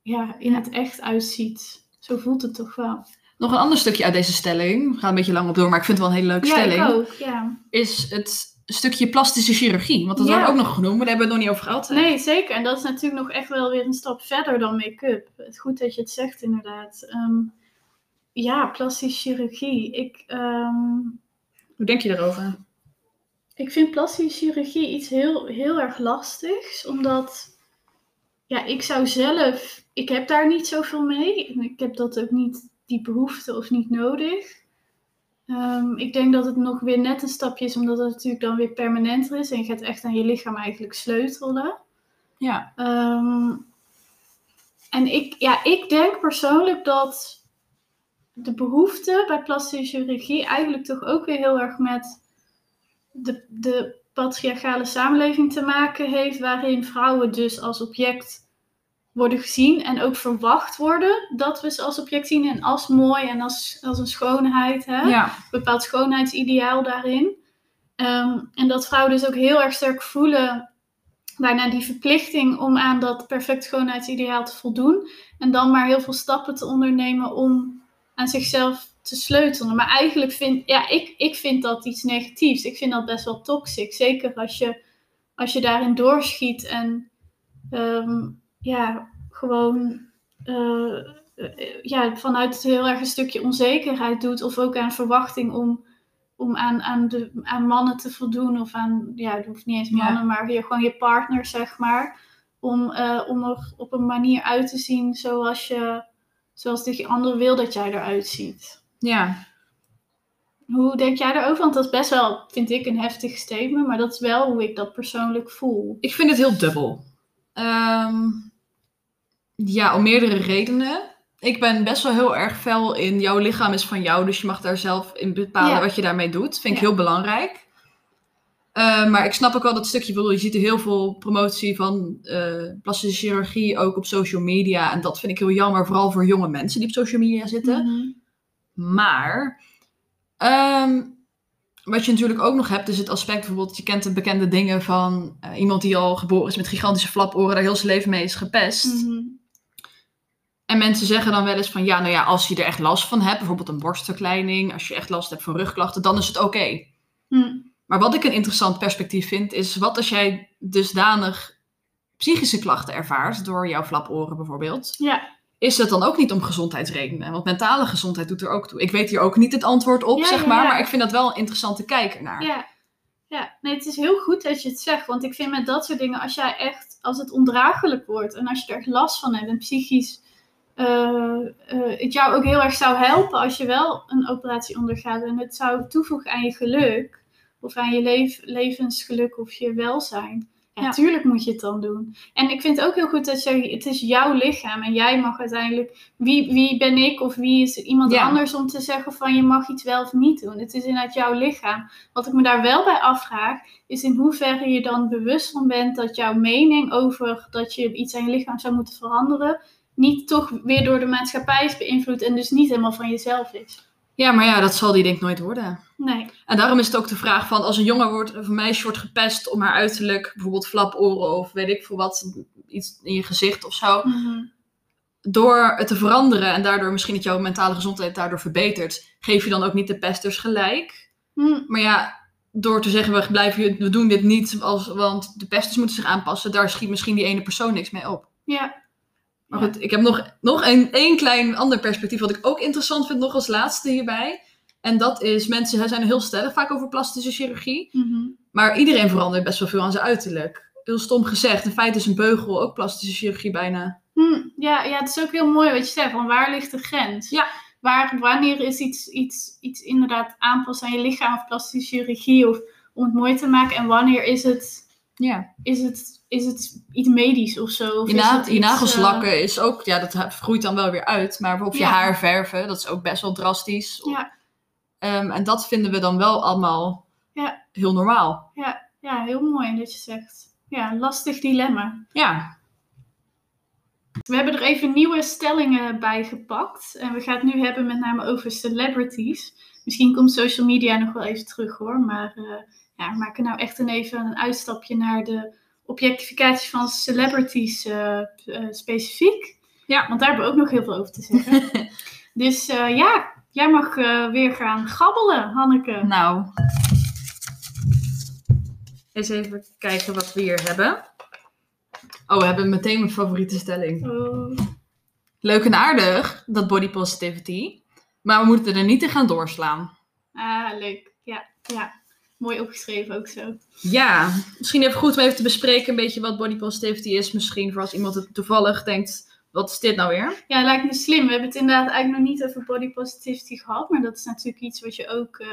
ja, in het echt uitziet. Zo voelt het toch wel. Nog een ander stukje uit deze stelling. We gaan een beetje lang op door, maar ik vind het wel een hele leuke Ja, stelling. ik ook, ja. Is het stukje plastische chirurgie. Want dat Ja. wordt ook nog genoemd, maar daar hebben we het nog niet over gehad. hè? Nee, zeker. En dat is natuurlijk nog echt wel weer een stap verder dan make-up. Goed dat je het zegt, inderdaad. Ehm, ja, plastische chirurgie. Ik, ehm, Hoe denk je daarover? ik vind plastische chirurgie iets heel, heel erg lastigs. Omdat, ja, ik zou zelf... Ik heb daar niet zoveel mee. En ik heb dat ook niet, die behoefte of niet nodig. Ehm, ik denk dat het nog weer net een stapje is, omdat het natuurlijk dan weer permanenter is. En je gaat echt aan je lichaam eigenlijk sleutelen. Ja. Ehm, en ik, ja, ik denk persoonlijk dat de behoefte bij plastische chirurgie eigenlijk toch ook weer heel erg met de, de patriarchale samenleving te maken heeft, waarin vrouwen dus als object worden gezien en ook verwacht worden dat we ze als object zien en als mooi en als, als een schoonheid. Hè? Ja. een bepaald schoonheidsideaal daarin. Ehm, en dat vrouwen dus ook heel erg sterk voelen bijna die verplichting om aan dat perfect schoonheidsideaal te voldoen. En dan maar heel veel stappen te ondernemen om aan zichzelf te sleutelen. Maar eigenlijk vind ja, ik, ik vind dat iets negatiefs. Ik vind dat best wel toxic. Zeker als je, als je daarin doorschiet en ehm, ja, gewoon eh, ja, vanuit heel erg een stukje onzekerheid doet. Of ook aan verwachting om, om aan, aan, de, aan mannen te voldoen. Of aan, ja, het hoeft niet eens Ja. mannen, maar je, gewoon je partner, zeg maar. Om, eh, om er op een manier uit te zien zoals, je, zoals de ander wil dat jij eruit ziet. Ja. Hoe denk jij daarover? Want dat is best wel, vind ik, een heftig statement. Maar dat is wel hoe ik dat persoonlijk voel. Ik vind het heel dubbel. Ehm, ja, om meerdere redenen. Ik ben best wel heel erg fel in jouw lichaam is van jou, dus je mag daar zelf in bepalen Ja. wat je daarmee doet. Vind ik Ja. heel belangrijk. Eh, maar ik snap ook wel dat stukje, bedoel, je ziet er heel veel promotie van eh, plastische chirurgie ook op social media. En dat vind ik heel jammer, vooral voor jonge mensen die op social media zitten. Mhm. Maar ehm, wat je natuurlijk ook nog hebt, is het aspect bijvoorbeeld, je kent de bekende dingen van eh, iemand die al geboren is met gigantische flaporen, daar heel zijn leven mee is gepest. Mhm. En mensen zeggen dan wel eens van, ja, nou ja, als je er echt last van hebt, bijvoorbeeld een borstverkleining, als je echt last hebt van rugklachten, dan is het oké. Hm. Maar wat ik een interessant perspectief vind, is wat als jij dusdanig psychische klachten ervaart, door jouw flaporen bijvoorbeeld, Ja, is dat dan ook niet om gezondheidsredenen? Want mentale gezondheid doet er ook toe. Ik weet hier ook niet het antwoord op, Ja, zeg ja, maar, maar ik vind dat wel een interessante kijker naar. ja. Ja, nee, het is heel goed dat je het zegt. Want ik vind met dat soort dingen, als jij echt, als het ondraaglijk wordt en als je er echt last van hebt en psychisch het jou ook heel erg zou helpen als je wel een operatie ondergaat en het zou toevoegen aan je geluk of aan je levensgeluk of je welzijn. Ja, Ja. tuurlijk moet je het dan doen. En ik vind het ook heel goed dat je, het is jouw lichaam en jij mag uiteindelijk, wie, wie ben ik of wie is iemand Ja. anders om te zeggen van je mag iets wel of niet doen. Het is inderdaad jouw lichaam. Wat ik me daar wel bij afvraag, is in hoeverre je dan bewust van bent dat jouw mening over dat je iets aan je lichaam zou moeten veranderen, niet toch weer door de maatschappij is beïnvloed en dus niet helemaal van jezelf is. Ja, maar ja, dat zal die denk ik nooit worden. Nee. En daarom is het ook de vraag van, als een jongen wordt, of een meisje wordt gepest om haar uiterlijk, bijvoorbeeld flaporen of weet ik veel wat, iets in je gezicht of zo, Mhm. door het te veranderen en daardoor misschien dat jouw mentale gezondheid daardoor verbetert, geef je dan ook niet de pesters gelijk. Hm. Maar ja, door te zeggen, we, blijven, we doen dit niet, als, want de pesters moeten zich aanpassen, daar schiet misschien die ene persoon niks mee op. Ja. Maar goed, ik heb nog, nog een, één klein ander perspectief wat ik ook interessant vind, nog als laatste hierbij. En dat is, mensen zijn heel stellig vaak over plastische chirurgie. Mhm. Maar iedereen verandert best wel veel aan zijn uiterlijk. Heel stom gezegd, in feite is een beugel ook plastische chirurgie bijna. Hm, ja, ja, het is ook heel mooi wat je zegt. Van waar ligt de grens? Ja. Waar, wanneer is iets, iets, iets inderdaad aanpassen aan je lichaam of plastische chirurgie of om het mooi te maken? En wanneer is het, Ja. is het, is het iets medisch of zo? Of Je, is na- het je iets, nagels eh, lakken is ook, ja, dat groeit dan wel weer uit. Maar bijvoorbeeld je Ja. haar verven, dat is ook best wel drastisch. Ja. Ehm, en dat vinden we dan wel allemaal Ja. heel normaal. ja, heel mooi dat je zegt. Ja, een lastig dilemma. Ja, We hebben er even nieuwe stellingen bij gepakt. En we gaan het nu hebben met name over celebrities. Misschien komt social media nog wel even terug hoor. Maar eh, ja, we maken nou echt een even een uitstapje naar de objectificatie van celebrities eh, eh, specifiek. Ja. Want daar hebben we ook nog heel veel over te zeggen. Dus eh, ja, jij mag weer gaan gabbelen, Hanneke. Nou. Eens even kijken wat we hier hebben. Oh, we hebben meteen mijn favoriete stelling. Oh, Leuk en aardig, dat body positivity. Maar we moeten er niet in gaan doorslaan. ah, leuk. Ja, ja. Mooi opgeschreven ook zo. Ja, misschien even goed om even te bespreken een beetje wat body positivity is. Misschien voor als iemand het toevallig denkt, wat is dit nou weer? Ja, lijkt me slim. We hebben het inderdaad eigenlijk nog niet over body positivity gehad. Maar dat is natuurlijk iets wat je ook eh,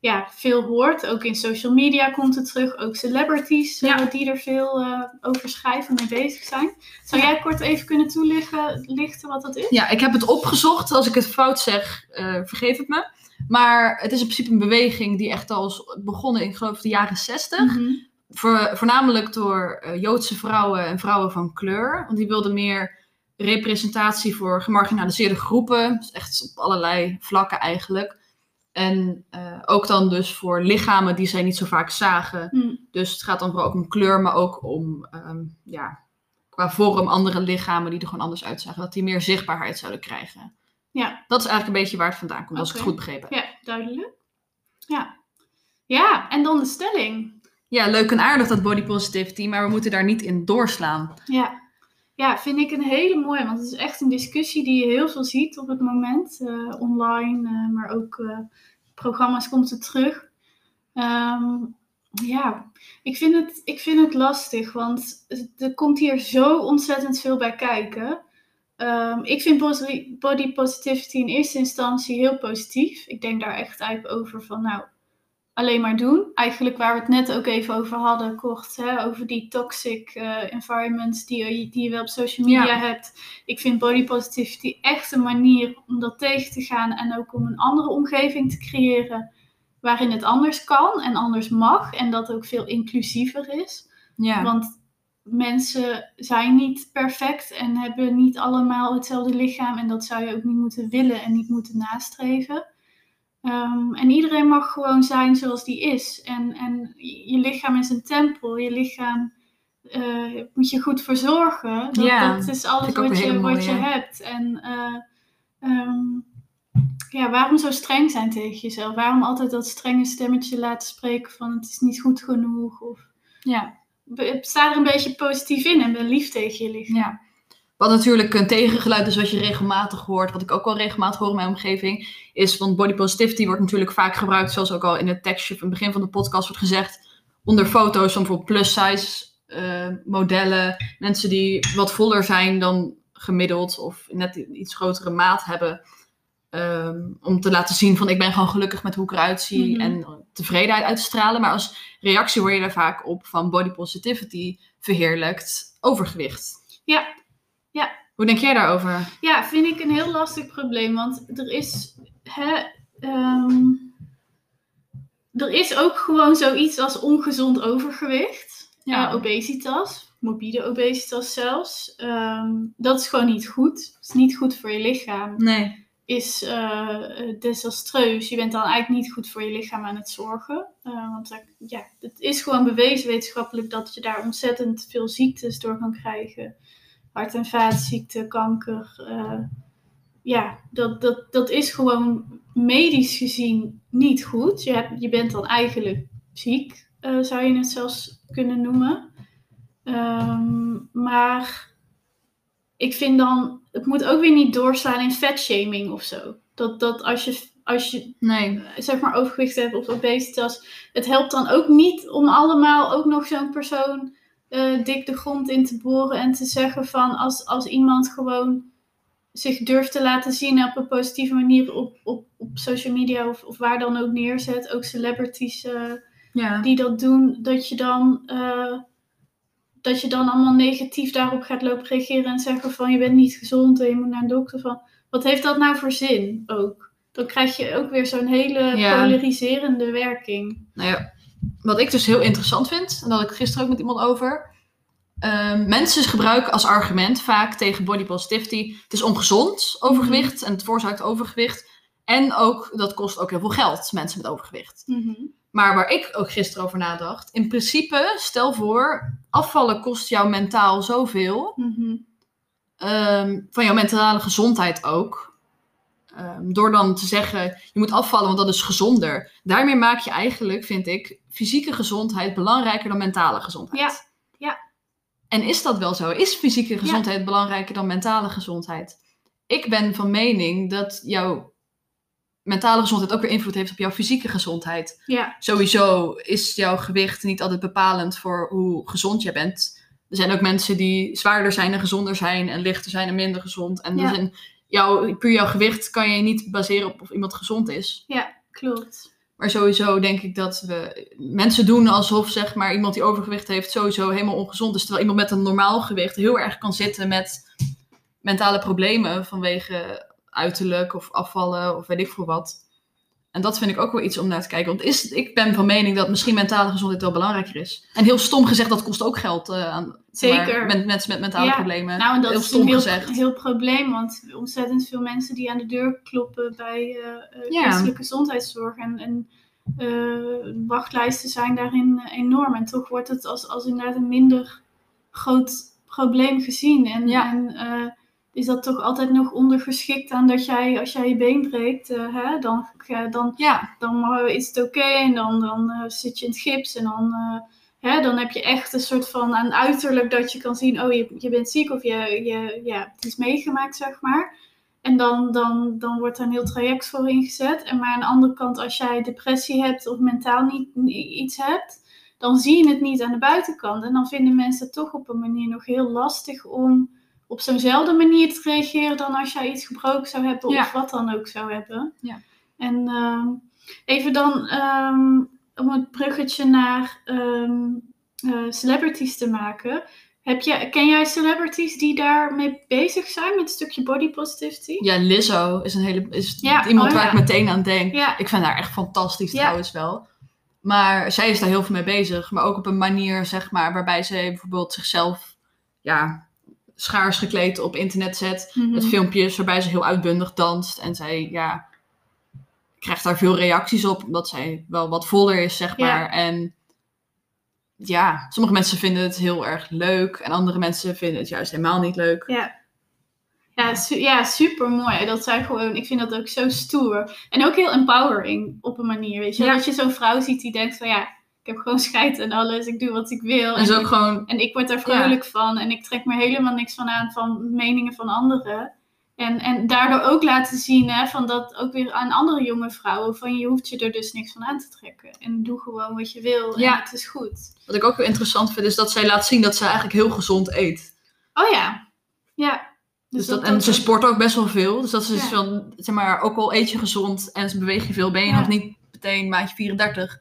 ja, veel hoort. Ook in social media komt het terug. Ook celebrities eh, Ja. die er veel eh, over schrijven, mee bezig zijn. Zou jij kort even kunnen toelichten lichten wat dat is? Ja, ik heb het opgezocht. Als ik het fout zeg, vergeef het me. Maar het is in principe een beweging die echt al is begonnen in, ik geloof, de jaren 60. Mhm. Voor, voornamelijk door eh, Joodse vrouwen en vrouwen van kleur. Want die wilden meer representatie voor gemarginaliseerde groepen. Dus echt op allerlei vlakken eigenlijk. En eh, ook dan dus voor lichamen die zij niet zo vaak zagen. Hm. Dus het gaat dan vooral ook om kleur, maar ook om ehm, ja, qua vorm andere lichamen die er gewoon anders uitzagen. Dat die meer zichtbaarheid zouden krijgen. Ja. Dat is eigenlijk een beetje waar het vandaan komt, als ik het goed begrepen heb. Ja, duidelijk. Ja. Ja, en dan de stelling. Ja, leuk en aardig dat body positivity, maar we moeten daar niet in doorslaan. Ja. ja, vind ik een hele mooie. Want het is echt een discussie die je heel veel ziet op het moment. eh, online, eh, maar ook eh, programma's komt het terug. Ehm, ja, ik vind, het, ik vind het lastig. Want er komt hier zo ontzettend veel bij kijken. Ehm, ik vind body, positivity in eerste instantie heel positief. Ik denk daar echt eigenlijk over van, nou, alleen maar doen. Eigenlijk waar we het net ook even over hadden, kort, hè, over die toxic eh, environments die, je- die je wel op social media Ja. hebt. Ik vind body positivity echt een manier om dat tegen te gaan en ook om een andere omgeving te creëren waarin het anders kan en anders mag en dat ook veel inclusiever is. Ja, Want mensen zijn niet perfect en hebben niet allemaal hetzelfde lichaam. En dat zou je ook niet moeten willen en niet moeten nastreven. Ehm, en iedereen mag gewoon zijn zoals die is. En, en je lichaam is een tempel. Je lichaam eh, moet je goed verzorgen. Dat, Ja, dat is alles wat je, wat je hebt. En eh, ehm, ja, waarom zo streng zijn tegen jezelf? Waarom altijd dat strenge stemmetje laten spreken van het is niet goed genoeg? Of ja, sta er een beetje positief in en ben lief tegen je ja. Wat natuurlijk een tegengeluid is wat je regelmatig hoort, wat ik ook wel regelmatig hoor in mijn omgeving, is, want body positivity wordt natuurlijk vaak gebruikt, zoals ook al in het tekstje van het begin van de podcast wordt gezegd, onder foto's van bijvoorbeeld plus-size eh, modellen, mensen die wat voller zijn dan gemiddeld of net iets grotere maat hebben, ehm, om te laten zien van ik ben gewoon gelukkig met hoe ik eruit zie Mhm. en tevredenheid uit te stralen. Maar als reactie hoor je daar vaak op van body positivity verheerlijkt overgewicht. Ja. Ja. Hoe denk jij daarover? Ja, vind ik een heel lastig probleem. Want er is. Hè, ehm, er is ook gewoon zoiets als ongezond overgewicht. Ja. Eh, obesitas. Morbide obesitas zelfs. Ehm, dat is gewoon niet goed. Het is niet goed voor je lichaam. Nee. Is eh, desastreus. Je bent dan eigenlijk niet goed voor je lichaam aan het zorgen. Eh, want ja, het is gewoon bewezen wetenschappelijk dat je daar ontzettend veel ziektes door kan krijgen. Hart- en vaatziekten, kanker. ja, dat, dat, dat is gewoon medisch gezien niet goed. Je, hebt, je bent dan eigenlijk ziek, zou je het zelfs kunnen noemen. Ehm, maar ik vind dan, het moet ook weer niet doorslaan in fatshaming of zo. Dat, dat als je, als je Nee. eh, zeg maar overgewicht hebt of obesitas, het helpt dan ook niet om allemaal ook nog zo'n persoon eh, dik de grond in te boren en te zeggen van als, als iemand gewoon zich durft te laten zien op een positieve manier op, op, op social media of, of waar dan ook neerzet, ook celebrities eh, Ja. die dat doen, dat je dan dat je dan allemaal negatief daarop gaat lopen reageren en zeggen van je bent niet gezond en je moet naar een dokter van wat heeft dat nou voor zin ook? Dan krijg je ook weer zo'n hele Ja. polariserende werking. Nou ja, wat ik dus heel interessant vind, en dat had ik gisteren ook met iemand over. ehm, mensen gebruiken als argument vaak tegen body positivity. Het is ongezond, overgewicht, en het veroorzaakt overgewicht. En ook, dat kost ook heel veel geld, mensen met overgewicht. Maar waar ik ook gisteren over nadacht, in principe, stel voor, afvallen kost jou mentaal zoveel. Ehm, van jouw mentale gezondheid ook. ehm, door dan te zeggen, je moet afvallen, want dat is gezonder. Daarmee maak je eigenlijk, vind ik, fysieke gezondheid belangrijker dan mentale gezondheid. Ja, ja. En is dat wel zo? Is fysieke gezondheid belangrijker dan mentale gezondheid? Ik ben van mening dat jouw mentale gezondheid ook weer invloed heeft op jouw fysieke gezondheid. Ja, Sowieso is jouw gewicht niet altijd bepalend voor hoe gezond je bent. Er zijn ook mensen die zwaarder zijn en gezonder zijn en lichter zijn en minder gezond. En Ja. dus jouw, puur jouw gewicht kan je niet baseren op of iemand gezond is. ja, klopt. Maar sowieso denk ik dat we mensen doen alsof zeg maar iemand die overgewicht heeft sowieso helemaal ongezond is. Terwijl iemand met een normaal gewicht heel erg kan zitten met mentale problemen vanwege uiterlijk of afvallen of weet ik veel wat. En dat vind ik ook wel iets om naar te kijken. Want is, ik ben van mening dat misschien mentale gezondheid wel belangrijker is. En heel stom gezegd, dat kost ook geld eh, aan Zeker. mensen met mentale Ja, problemen. Nou, en dat heel is stom een heel, probleem, want ontzettend veel mensen die aan de deur kloppen bij eh, Ja. christelijke gezondheidszorg en, en wachtlijsten zijn daarin enorm. En toch wordt het als, als inderdaad een minder groot probleem gezien. En, Ja. en is dat toch altijd nog ondergeschikt aan dat jij, als jij je been breekt, eh, hè, dan, dan Ja, dan eh, is het oké en dan, dan eh, zit je in het gips en dan, hè, dan heb je echt een soort van aan uiterlijk dat je kan zien, oh je, je bent ziek of je, je ja, het is meegemaakt, zeg maar. En dan, dan, dan wordt er een heel traject voor ingezet. En maar aan de andere kant, als jij depressie hebt of mentaal niet, ni- iets hebt, dan zie je het niet aan de buitenkant. En dan vinden mensen het toch op een manier nog heel lastig om op zo'nzelfde manier te reageren dan als jij iets gebroken zou hebben Ja. of wat dan ook zou hebben. Ja. En ehm, even dan ehm, om het bruggetje naar ehm, eh, celebrities te maken. Heb je, ken jij celebrities die daarmee bezig zijn met een stukje body positivity? ja, Lizzo is, een hele, is Ja, iemand oh waar ik meteen aan denk. Ja, Ik vind haar echt fantastisch trouwens wel. Maar zij is daar heel veel mee bezig. Maar ook op een manier, zeg maar, waarbij ze bijvoorbeeld zichzelf ja, schaars gekleed op internet zet. Mhm. Met filmpjes waarbij ze heel uitbundig danst. En zij, ja, krijgt daar veel reacties op. Omdat zij wel wat voller is, zeg Ja. maar. En ja, sommige mensen vinden het heel erg leuk. En andere mensen vinden het juist helemaal niet leuk. Ja. Ja, su- ja, super mooi. Dat zij gewoon, ik vind dat ook zo stoer. En ook heel empowering op een manier. Weet je, Ja. dat je zo'n vrouw ziet die denkt van ja, ik heb gewoon scheid en alles, ik doe wat ik wil. En ze ook gewoon, En ik word daar vrolijk van en ik trek me helemaal niks van aan van meningen van anderen. En, en daardoor ook laten zien hè, van dat ook weer aan andere jonge vrouwen van je hoeft je er dus niks van aan te trekken. En doe gewoon wat je wil en Ja. het is goed. wat ik ook heel interessant vind, is dat zij laat zien dat ze eigenlijk heel gezond eet. Oh ja, ja. Dus dat, en ze sport ook best wel veel. Dus dat is Ja. van, zeg maar, ook al eet je gezond en beweeg je veel, ben je Ja. nog niet meteen maatje 34.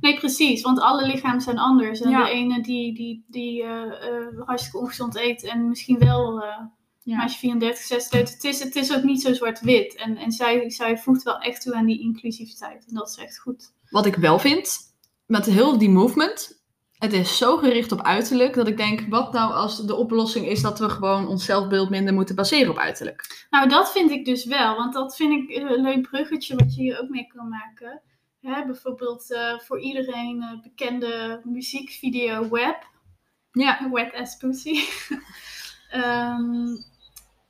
Nee, precies, want alle lichamen zijn anders. En Ja. de ene die, die, die eh, hartstikke ongezond eet en misschien wel eh Ja. als je 34, 36 het is, het is ook niet zo zwart-wit. En, en zij, zij voegt wel echt toe aan die inclusiviteit. En dat is echt goed. Wat ik wel vind, met heel die movement, het is zo gericht op uiterlijk, dat ik denk, wat nou als de oplossing is dat we gewoon ons zelfbeeld minder moeten baseren op uiterlijk? Nou, dat vind ik dus wel. Want dat vind ik een leuk bruggetje wat je hier ook mee kan maken. Hè, bijvoorbeeld eh, voor iedereen eh, bekende muziekvideo Web. Ja, Wet as pussy. Ehm,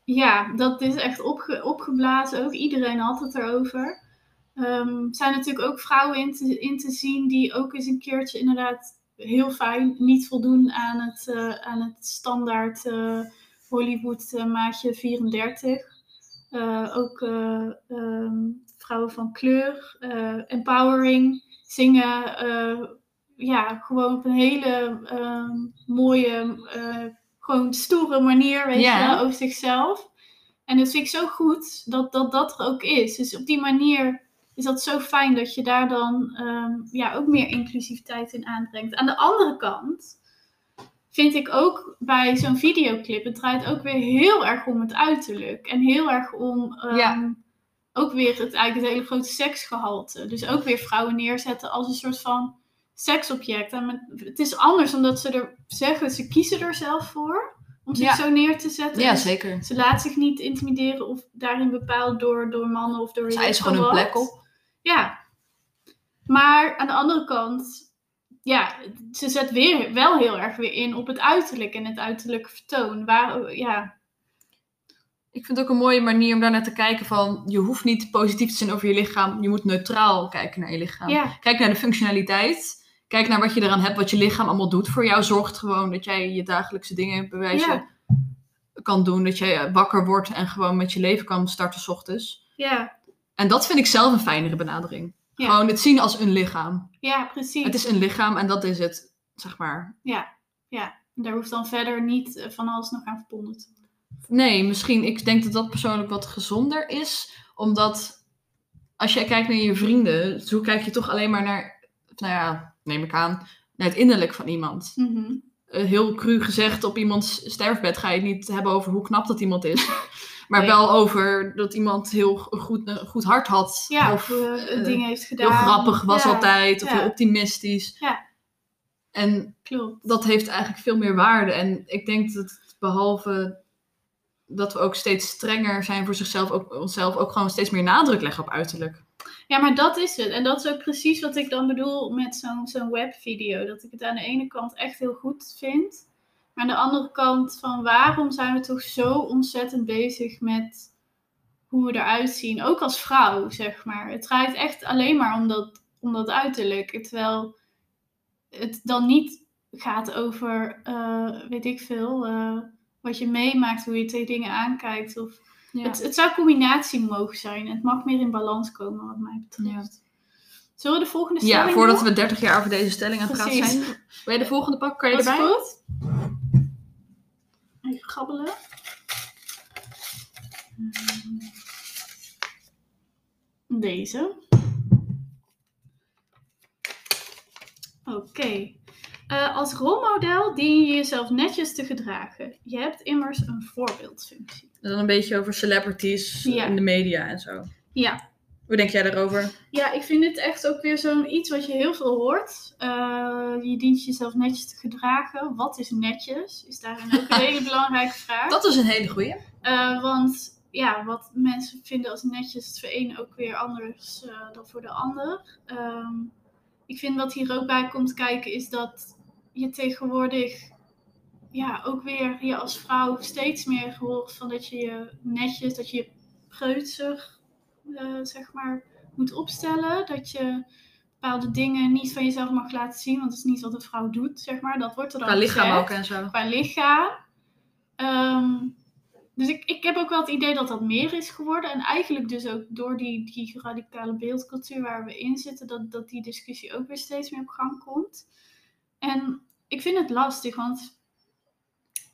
ja, dat is echt opge- opgeblazen ook. Iedereen had het erover. Er zijn natuurlijk ook vrouwen in te, in te zien die ook eens een keertje inderdaad heel fijn niet voldoen aan het, eh, aan het standaard Hollywood maatje 34. Eh, ook eh, ehm, vrouwen van kleur, eh, empowering, zingen. eh, ja, gewoon op een hele ehm, mooie, eh, gewoon stoere manier, weet je wel, over zichzelf. En dat vind ik zo goed dat, dat dat er ook is. Dus op die manier is dat zo fijn dat je daar dan ehm, ja, ook meer inclusiviteit in aanbrengt. Aan de andere kant vind ik ook bij zo'n videoclip, het draait ook weer heel erg om het uiterlijk. En heel erg om ehm, Ja. Ook weer het, eigenlijk het hele grote seksgehalte. Dus ook weer vrouwen neerzetten als een soort van seksobject. En met- het is anders omdat ze er zeggen, ze kiezen er zelf voor om zich Ja. zo neer te zetten. ja Dus zeker. Ze laat zich niet intimideren of daarin bepaald door, door mannen of door eisen ik gewoon een plek op. Ja. Maar aan de andere kant, ja, ze zet weer, wel heel erg weer in op het uiterlijk en het uiterlijke vertoon. Waar, ja, Ik vind het ook een mooie manier om daar naar te kijken van... je hoeft niet positief te zijn over je lichaam. Je moet neutraal kijken naar je lichaam. Ja, Kijk naar de functionaliteit. Kijk naar wat je eraan hebt, wat je lichaam allemaal doet voor jou. Zorgt gewoon dat jij je dagelijkse dingen bewijzen Ja. kan doen. Dat jij wakker wordt en gewoon met je leven kan starten 's ochtends. ja, En dat vind ik zelf een fijnere benadering. Ja. Gewoon het zien als een lichaam. ja, precies. Het is een lichaam en dat is het, zeg maar. Ja, ja. Daar hoeft dan verder niet eh, van alles nog aan verbonden te. Nee, misschien. Ik denk dat dat persoonlijk wat gezonder is. Omdat als jij kijkt naar je vrienden, zo kijk je toch alleen maar naar, nou ja, neem ik aan, naar het innerlijk van iemand. Mhm. Eh, heel cru gezegd, op iemands sterfbed ga je het niet hebben over hoe knap dat iemand is. Maar Nee. wel over dat iemand heel goed, een goed hart had. Ja, of eh, dingen heeft gedaan. heel grappig was Ja, altijd. Of ja. heel optimistisch. Ja. En Klopt. dat heeft eigenlijk veel meer waarde. En ik denk dat behalve dat we ook steeds strenger zijn voor zichzelf, ook onszelf ook gewoon steeds meer nadruk leggen op uiterlijk. Ja, maar dat is het. En dat is ook precies wat ik dan bedoel met zo'n webvideo. Dat ik het aan de ene kant echt heel goed vind. Maar aan de andere kant van waarom zijn we toch zo ontzettend bezig met hoe we eruit zien. Ook als vrouw, zeg maar. Het draait echt alleen maar om dat, om dat uiterlijk. Terwijl het dan niet gaat over, eh, weet ik veel, eh, wat je meemaakt, hoe je tegen dingen aankijkt. Of Ja. het, het zou combinatie mogen zijn. Het mag meer in balans komen, wat mij betreft. Zullen we de volgende stelling ja, voordat doen? we 30 jaar over deze stelling aan het praten zijn. Wil je de volgende pakken? Kan je Dat is erbij? goed. Even grabbelen. Hmm. Deze. Oké. Eh, als rolmodel dien je jezelf netjes te gedragen. Je hebt immers een voorbeeldfunctie. En dan een beetje over celebrities Ja. in de media en zo. Ja, Hoe denk jij daarover? Ja, ik vind dit echt ook weer zo'n iets wat je heel veel hoort. Eh, je dient jezelf netjes te gedragen. Wat is netjes? Is daarin ook een hele belangrijke vraag. Dat is een hele goeie. Eh, want ja, wat mensen vinden als netjes is voor een ook weer anders dan voor de ander. Ehm, ik vind wat hier ook bij komt kijken is dat je tegenwoordig ja, ook weer je als vrouw steeds meer hoort van dat je je netjes, dat je je preutser eh, zeg maar moet opstellen. Dat je bepaalde dingen niet van jezelf mag laten zien, want dat is niet wat een vrouw doet, zeg maar. Dat wordt er dan Qua lichaam gezegd ook en zo. qua lichaam. Ehm, dus ik, ik heb ook wel het idee dat dat meer is geworden. En eigenlijk dus ook door die, die radicale beeldcultuur waar we in zitten, dat, dat die discussie ook weer steeds meer op gang komt. En ik vind het lastig, want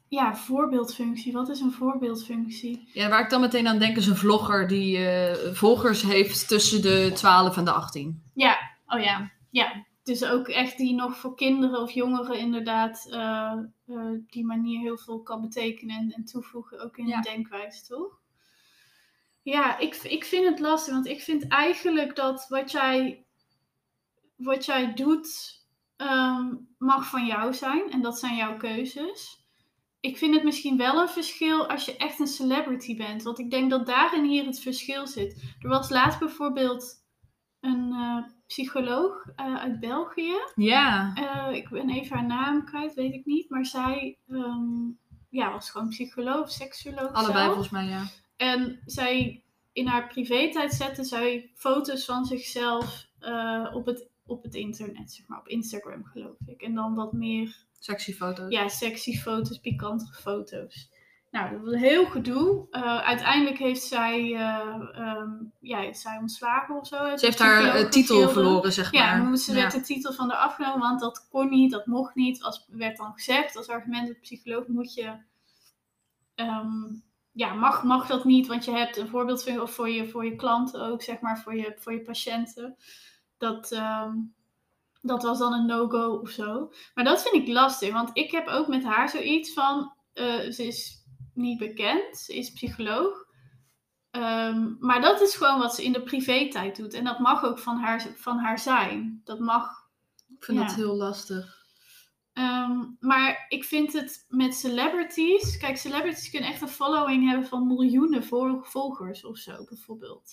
ja, voorbeeldfunctie. Wat is een voorbeeldfunctie? Ja, waar ik dan meteen aan denk is een vlogger die eh, volgers heeft tussen de 12 en de 18. Ja, oh ja, ja. Dus ook echt die nog voor kinderen of jongeren inderdaad eh, eh, die manier heel veel kan betekenen en, en toevoegen, ook in Ja. de denkwijze, toch? Ja, ik, ik vind het lastig, want ik vind eigenlijk dat wat jij, wat jij doet ehm, mag van jou zijn en dat zijn jouw keuzes. Ik vind het misschien wel een verschil als je echt een celebrity bent, want ik denk dat daarin hier het verschil zit. Er was laatst bijvoorbeeld een eh, psycholoog eh, uit België. Ja. Eh, ik ben even haar naam kwijt, weet ik niet. Maar zij ehm, ja, was gewoon psycholoog, seksuoloog Allebei zelf. volgens mij, ja. En zij in haar privé-tijd zette zij foto's van zichzelf op, het, op het internet, zeg maar, op Instagram geloof ik. En dan wat meer Sexy foto's. ja, sexy foto's, pikantere foto's. Nou, dat was een heel gedoe. Eh, uiteindelijk heeft zij, eh, ehm, ja, is zij ontslagen of zo. Ze heeft de haar eh, titel verloren, zeg Ja, maar. dan moest- ze Ja. werd de titel van haar afgenomen, want dat kon niet, dat mocht niet. Als werd dan gezegd, als argument de psycholoog moet je, ehm, ja, mag, mag dat niet, want je hebt een voorbeeldfunctie, of voor je, voor je klanten ook, zeg maar, voor je, voor je patiënten. Dat, ehm, dat was dan een no-go of zo. Maar dat vind ik lastig, want ik heb ook met haar zoiets van, eh, ze is niet bekend, ze is psycholoog. Ehm, maar dat is gewoon wat ze in de privé-tijd doet. En dat mag ook van haar, van haar zijn. Dat mag. Ik vind Ja. dat heel lastig. Ehm, maar ik vind het met celebrities. Kijk, celebrities kunnen echt een following hebben van miljoenen vol- volgers of zo, bijvoorbeeld.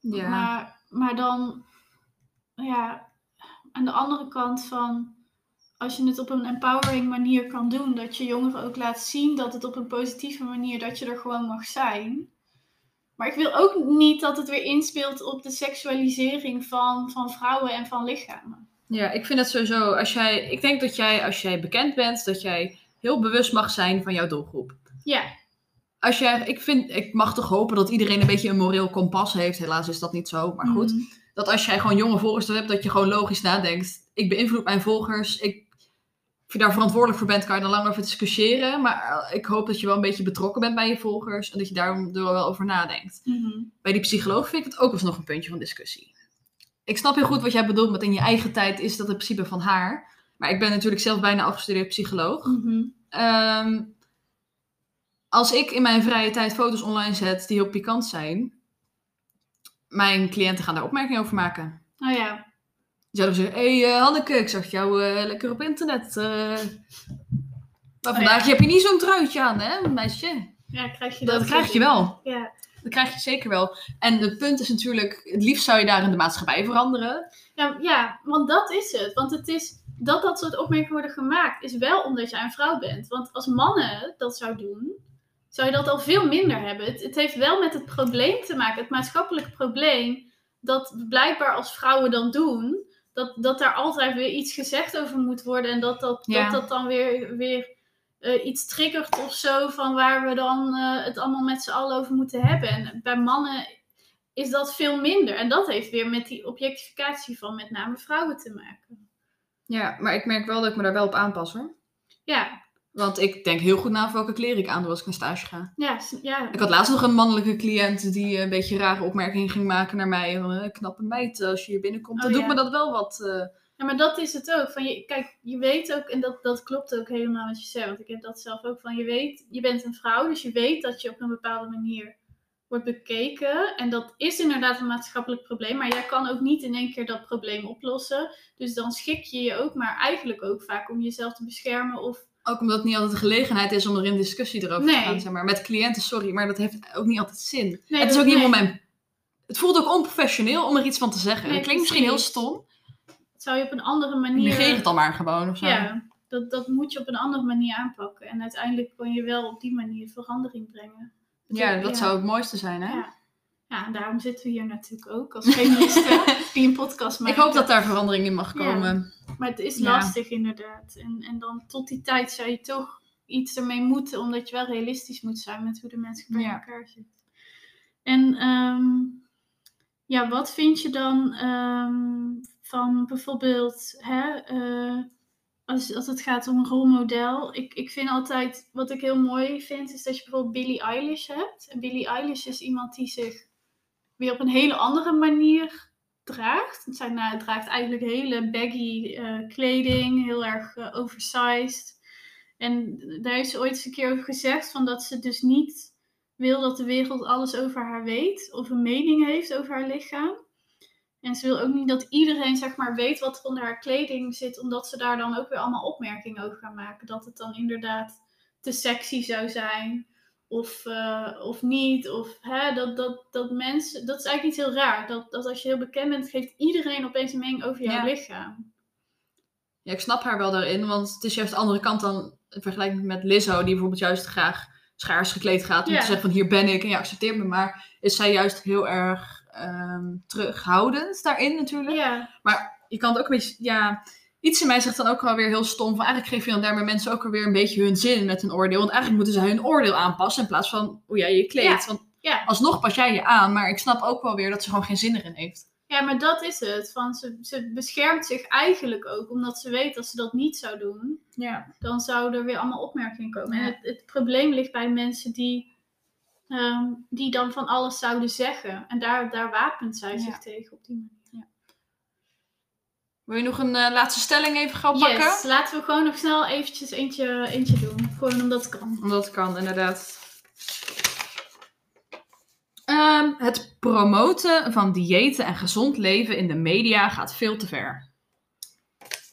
Ja. maar, maar dan, ja, aan de andere kant van, als je het op een empowering manier kan doen, dat je jongeren ook laat zien dat het op een positieve manier, dat je er gewoon mag zijn. Maar ik wil ook niet dat het weer inspeelt op de seksualisering van, van vrouwen en van lichamen. Ja, ik vind het sowieso, als jij, ik denk dat jij, als jij bekend bent, dat jij heel bewust mag zijn van jouw doelgroep. Ja, Als jij, ik vind, ik mag toch hopen dat iedereen een beetje een moreel kompas heeft. Helaas is dat niet zo, maar goed. Mhm. Dat als jij gewoon jonge volgers hebt, dat je gewoon logisch nadenkt. Ik beïnvloed mijn volgers. Ik, of je daar verantwoordelijk voor bent, kan je er lang over discussiëren. Maar eh, ik hoop dat je wel een beetje betrokken bent bij je volgers. En dat je daar er wel over nadenkt. Mhm. Bij die psycholoog vind ik het ook alsnog een puntje van discussie. Ik snap heel goed wat jij bedoelt met in je eigen tijd is dat het principe van haar. Maar ik ben natuurlijk zelf bijna afgestudeerd psycholoog. Ehm, als ik in mijn vrije tijd foto's online zet die heel pikant zijn, mijn cliënten gaan daar opmerkingen over maken. Oh ja. Die zouden zeggen, hé hey, eh, Hanneke, ik zag jou eh, lekker op internet. eh. maar Oh, vandaag ja. heb je niet zo'n truitje aan, hè, meisje? Ja, krijg je Dat dat krijg je wel. Ja. Dat krijg je zeker wel. En het punt is natuurlijk, het liefst zou je daar in de maatschappij veranderen. Ja, ja, want dat is het. Want het is dat dat soort opmerkingen worden gemaakt, is wel omdat jij een vrouw bent. Want als mannen dat zouden doen, zou je dat al veel minder hebben. Het, het heeft wel met het probleem te maken, het maatschappelijke probleem, dat we blijkbaar als vrouwen dan doen, dat, dat daar altijd weer iets gezegd over moet worden en dat dat, Ja. dat, dat dan weer, weer eh, iets triggert of zo van waar we dan eh, het allemaal met z'n allen over moeten hebben. En bij mannen is dat veel minder. En dat heeft weer met die objectificatie van met name vrouwen te maken. Ja, maar ik merk wel dat ik me daar wel op aanpas hoor. Ja, Want ik denk heel goed na over welke kleren ik aandoe als ik naar stage ga. ja, ja. Ik had laatst nog een mannelijke cliënt die een beetje rare opmerkingen ging maken naar mij. Van, eh, knappe meid, als je hier binnenkomt, Oh, dan doet me dat wel wat. eh, Ja, maar dat is het ook. Van je, kijk, je weet ook, en dat, dat klopt ook helemaal wat je zegt, want ik heb dat zelf ook van, je weet, je bent een vrouw, dus je weet dat je op een bepaalde manier wordt bekeken. En dat is inderdaad een maatschappelijk probleem, maar jij kan ook niet in één keer dat probleem oplossen. Dus dan schik je je ook, maar eigenlijk ook vaak om jezelf te beschermen of... ook omdat het niet altijd de gelegenheid is om er in discussie erover Nee. te gaan. Zeg maar. Met cliënten, sorry, maar dat heeft ook niet altijd zin. Nee, het is ook niet helemaal mijn... Het voelt ook onprofessioneel om er iets van te zeggen. Nee, het klinkt misschien heel stom. Zou je op een andere manier... Negeer het dan maar gewoon of zo. Ja, dat, dat moet je op een andere manier aanpakken. En uiteindelijk kan je wel op die manier verandering brengen. Ja, dat Ja. zou het mooiste zijn, hè? Ja. Ja, en daarom zitten we hier natuurlijk ook als feministen die een podcast Ik maken. hoop dat daar verandering in mag Ja. komen. Maar het is Ja. lastig inderdaad. En, en dan tot die tijd zou je toch iets ermee moeten, omdat je wel realistisch moet zijn met hoe de mensen bij Ja. elkaar zitten. En ehm, ja, wat vind je dan ehm, van bijvoorbeeld, hè, eh, als, als het gaat om een rolmodel? Ik, ik vind altijd, wat ik heel mooi vind, is dat je bijvoorbeeld Billie Eilish hebt. En Billie Eilish is iemand die zich weer op een hele andere manier draagt. Zij nou, draagt eigenlijk hele baggy eh, kleding, heel erg eh, oversized. En daar heeft ze ooit eens een keer over gezegd van dat ze dus niet wil dat de wereld alles over haar weet of een mening heeft over haar lichaam. En ze wil ook niet dat iedereen zeg maar weet wat er onder haar kleding zit, omdat ze daar dan ook weer allemaal opmerkingen over gaan maken. Dat het dan inderdaad te sexy zou zijn of, eh, of niet. Of hè, dat, dat, dat mensen, dat is eigenlijk iets heel raar. Dat, dat als je heel bekend bent, geeft iedereen opeens een mening over jouw Ja. lichaam. Ja, ik snap haar wel daarin, want het is juist de andere kant dan in vergelijking met Lizzo, die bijvoorbeeld juist graag schaars gekleed gaat om Ja. te zeggen van hier ben ik en je accepteert me, maar is zij juist heel erg ehm, terughoudend daarin natuurlijk. Ja, Je kan het ook een beetje, ja, iets in mij zegt dan ook wel weer heel stom van eigenlijk geef je dan daarmee mensen ook alweer een beetje hun zin met hun oordeel, want eigenlijk moeten ze hun oordeel aanpassen in plaats van hoe jij je kleedt. Ja. Want ja. alsnog pas jij je aan, maar ik snap ook wel weer dat ze gewoon geen zin erin heeft. ja, maar dat is het. Van ze, ze beschermt zich eigenlijk ook, omdat ze weet dat ze dat niet zou doen. Ja. dan zouden er weer allemaal opmerkingen komen. En het, het probleem ligt bij mensen die, ehm, die dan van alles zouden zeggen. En daar, daar wapent zij zich tegen op die manier. Wil je nog een eh, laatste stelling even gaan pakken? Yes, laten we gewoon nog snel eventjes eentje, eentje doen. Gewoon omdat het kan. Omdat het kan, inderdaad. Ehm, het promoten van diëten en gezond leven in de media gaat veel te ver.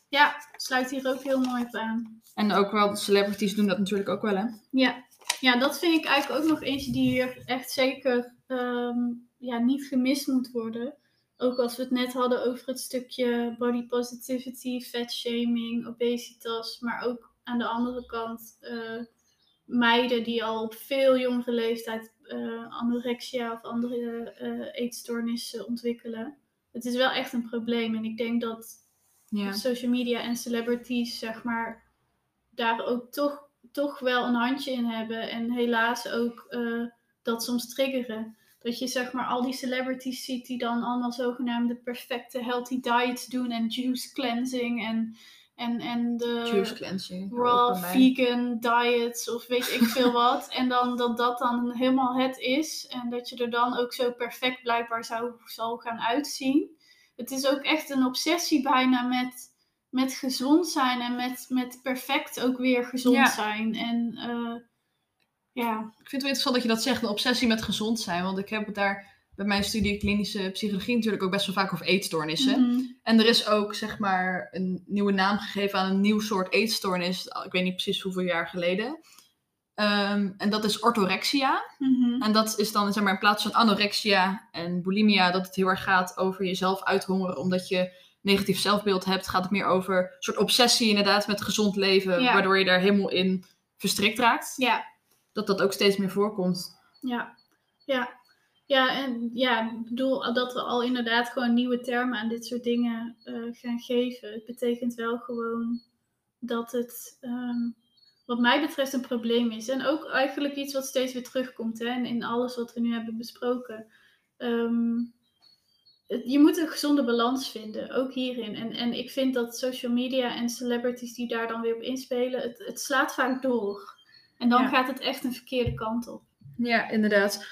Ja, sluit hier ook heel mooi op aan. En ook wel, de celebrities doen dat natuurlijk ook wel, hè? Ja. ja, dat vind ik eigenlijk ook nog eentje die hier echt zeker ehm, ja, niet gemist moet worden. Ook als we het net hadden over het stukje body positivity, fat shaming, obesitas, maar ook aan de andere kant uh, meiden die al op veel jongere leeftijd uh, anorexia of andere uh, eetstoornissen ontwikkelen. Het is wel echt een probleem en ik denk dat ja. social media en celebrities, zeg maar, daar ook toch, toch wel een handje in hebben en helaas ook dat soms triggeren. Dat je zeg maar al die celebrities ziet die dan allemaal zogenaamde perfecte healthy diets doen en juice cleansing en, en, en de juice cleansing, raw vegan diets of weet ik veel wat. en dan dat dat dan helemaal het is en dat je er dan ook zo perfect blijkbaar zou, zal gaan uitzien. Het is ook echt een obsessie bijna met, met gezond zijn en met, met perfect ook weer gezond zijn. En uh, ja. Ik vind het wel interessant dat je dat zegt, een obsessie met gezond zijn. Want ik heb het daar bij mijn studie klinische psychologie natuurlijk ook best wel vaak over eetstoornissen. Mhm. En er is ook zeg maar een nieuwe naam gegeven aan een nieuw soort eetstoornis. Ik weet niet precies hoeveel jaar geleden. Ehm, en dat is orthorexia. Mhm. En dat is dan zeg maar in plaats van anorexia en bulimia, dat het heel erg gaat over jezelf uithongeren omdat je negatief zelfbeeld hebt, gaat het meer over een soort obsessie inderdaad met gezond leven, waardoor je daar helemaal in verstrikt raakt. Ja dat dat ook steeds meer voorkomt. Ja, ja. Ja, en ja, ik bedoel dat we al inderdaad gewoon nieuwe termen aan dit soort dingen uh, gaan geven. Het betekent wel gewoon dat het, um, wat mij betreft, een probleem is. En ook eigenlijk iets wat steeds weer terugkomt hè, in alles wat we nu hebben besproken. Um, je moet een gezonde balans vinden, ook hierin. En, en ik vind dat social media en celebrities die daar dan weer op inspelen, het, het slaat vaak door. En dan gaat het echt een verkeerde kant op. Ja, inderdaad.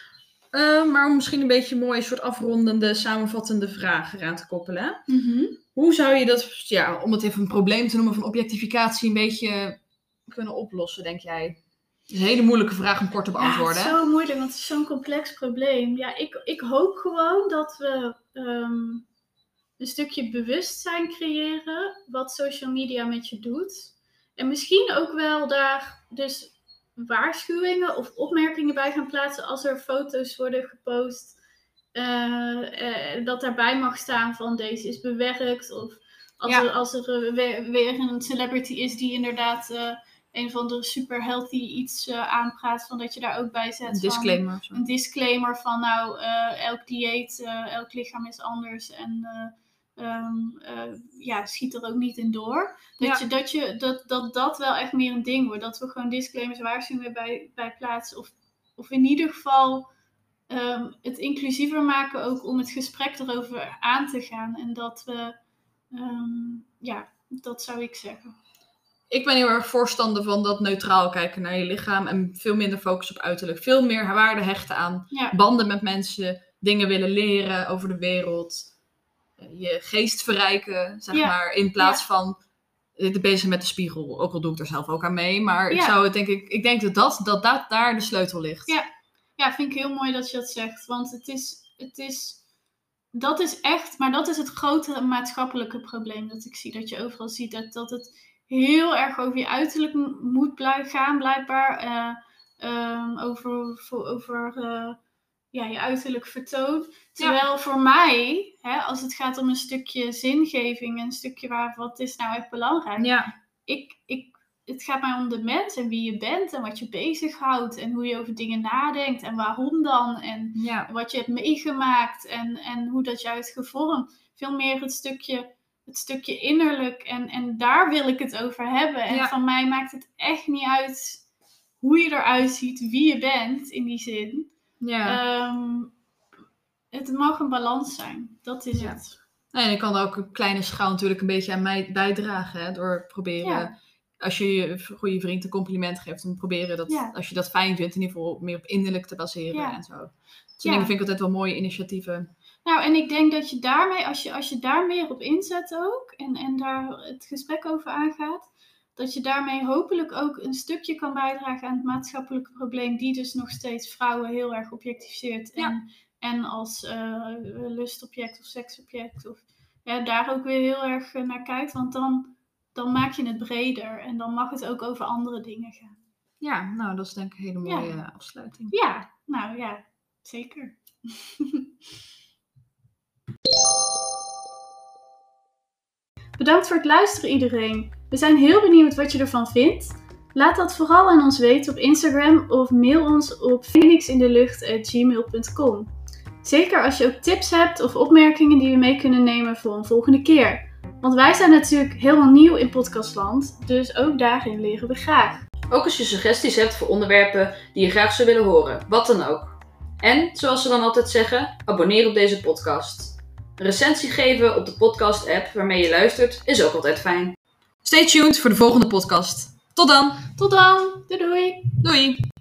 Uh, maar om misschien een beetje mooi een soort afrondende, samenvattende vragen eraan te koppelen. Mhm. Hoe zou je dat, ja, om het even een probleem te noemen van objectificatie, een beetje kunnen oplossen, denk jij? Het is een hele moeilijke vraag om kort te beantwoorden. Ja, het is zo moeilijk, want het is zo'n complex probleem. Ja, ik, ik hoop gewoon dat we um, een stukje bewustzijn creëren wat social media met je doet. En misschien ook wel daar dus waarschuwingen of opmerkingen bij gaan plaatsen als er foto's worden gepost. Uh, uh, dat daarbij mag staan van deze is bewerkt. Of als er, als er weer, weer, een celebrity is die inderdaad een van de super healthy iets aanpraat. Van dat je daar ook bij zet. Een disclaimer. een disclaimer van nou, elk dieet, elk lichaam is anders. En um, ja, schiet er ook niet in door. Dat, je, dat, je, dat, dat dat wel echt meer een ding wordt. Dat we gewoon disclaimers waarschuwingen bij, bij plaatsen. Of, of in ieder geval um, het inclusiever maken ook om het gesprek erover aan te gaan. En dat we, um, ja, dat zou ik zeggen. Ik ben heel erg voorstander van dat neutraal kijken naar je lichaam en veel minder focus op uiterlijk. Veel meer waarde hechten aan banden met mensen, dingen willen leren over de wereld je geest verrijken, zeg maar, in plaats van te bezig met de spiegel. Ook al doe ik er zelf ook aan mee, maar ik zou het denk ik, ik denk dat, dat, dat, dat daar de sleutel ligt. Ja. ja, vind ik heel mooi dat je dat zegt, want het is, het is, dat is echt, maar dat is het grote maatschappelijke probleem dat ik zie, dat je overal ziet dat, dat het heel erg over je uiterlijk moet blijven gaan, blijkbaar. Uh, over, voor, over uh, ja, je uiterlijk vertoon. Terwijl voor mij, hè, als het gaat om een stukje zingeving, een stukje waar wat is nou echt belangrijk. Ja. Ik, ik, het gaat mij om de mens en wie je bent en wat je bezighoudt en hoe je over dingen nadenkt en waarom dan en wat je hebt meegemaakt en, en hoe dat je uit gevormd. Veel meer het stukje, het stukje innerlijk en, en daar wil ik het over hebben. En van mij maakt het echt niet uit hoe je eruit ziet, wie je bent in die zin. Ja. Um, het mag een balans zijn. Dat is het. en ik kan ook een kleine schaal natuurlijk een beetje aan mij bijdragen. Hè, door proberen, als je je goede vriend een compliment geeft, om proberen dat, als je dat fijn vindt, in ieder geval meer op innerlijk te baseren en zo. Dus dingen vind ik altijd wel mooie initiatieven. Nou, en ik denk dat je daarmee, als je, als je daar meer op inzet ook, en, en daar het gesprek over aangaat, dat je daarmee hopelijk ook een stukje kan bijdragen aan het maatschappelijke probleem, die dus nog steeds vrouwen heel erg objectificeert. En, en als uh, lustobject of seksobject. Of ja, daar ook weer heel erg eh, naar kijkt. Want dan, dan maak je het breder en dan mag het ook over andere dingen gaan. Ja, nou, dat is denk ik een hele mooie afsluiting. Ja, nou ja, zeker. Bedankt voor het luisteren iedereen. We zijn heel benieuwd wat je ervan vindt. Laat dat vooral aan ons weten op Instagram of mail ons op phoenixindelucht.gmail.com. Zeker als je ook tips hebt of opmerkingen die we mee kunnen nemen voor een volgende keer. Want wij zijn natuurlijk helemaal nieuw in podcastland, dus ook daarin leren we graag. Ook als je suggesties hebt voor onderwerpen die je graag zou willen horen, wat dan ook. En, zoals ze dan altijd zeggen, abonneer op deze podcast. Een recensie geven op de podcast-app waarmee je luistert is ook altijd fijn. Stay tuned voor de volgende podcast. Tot dan. Tot dan, doei doei! Doei.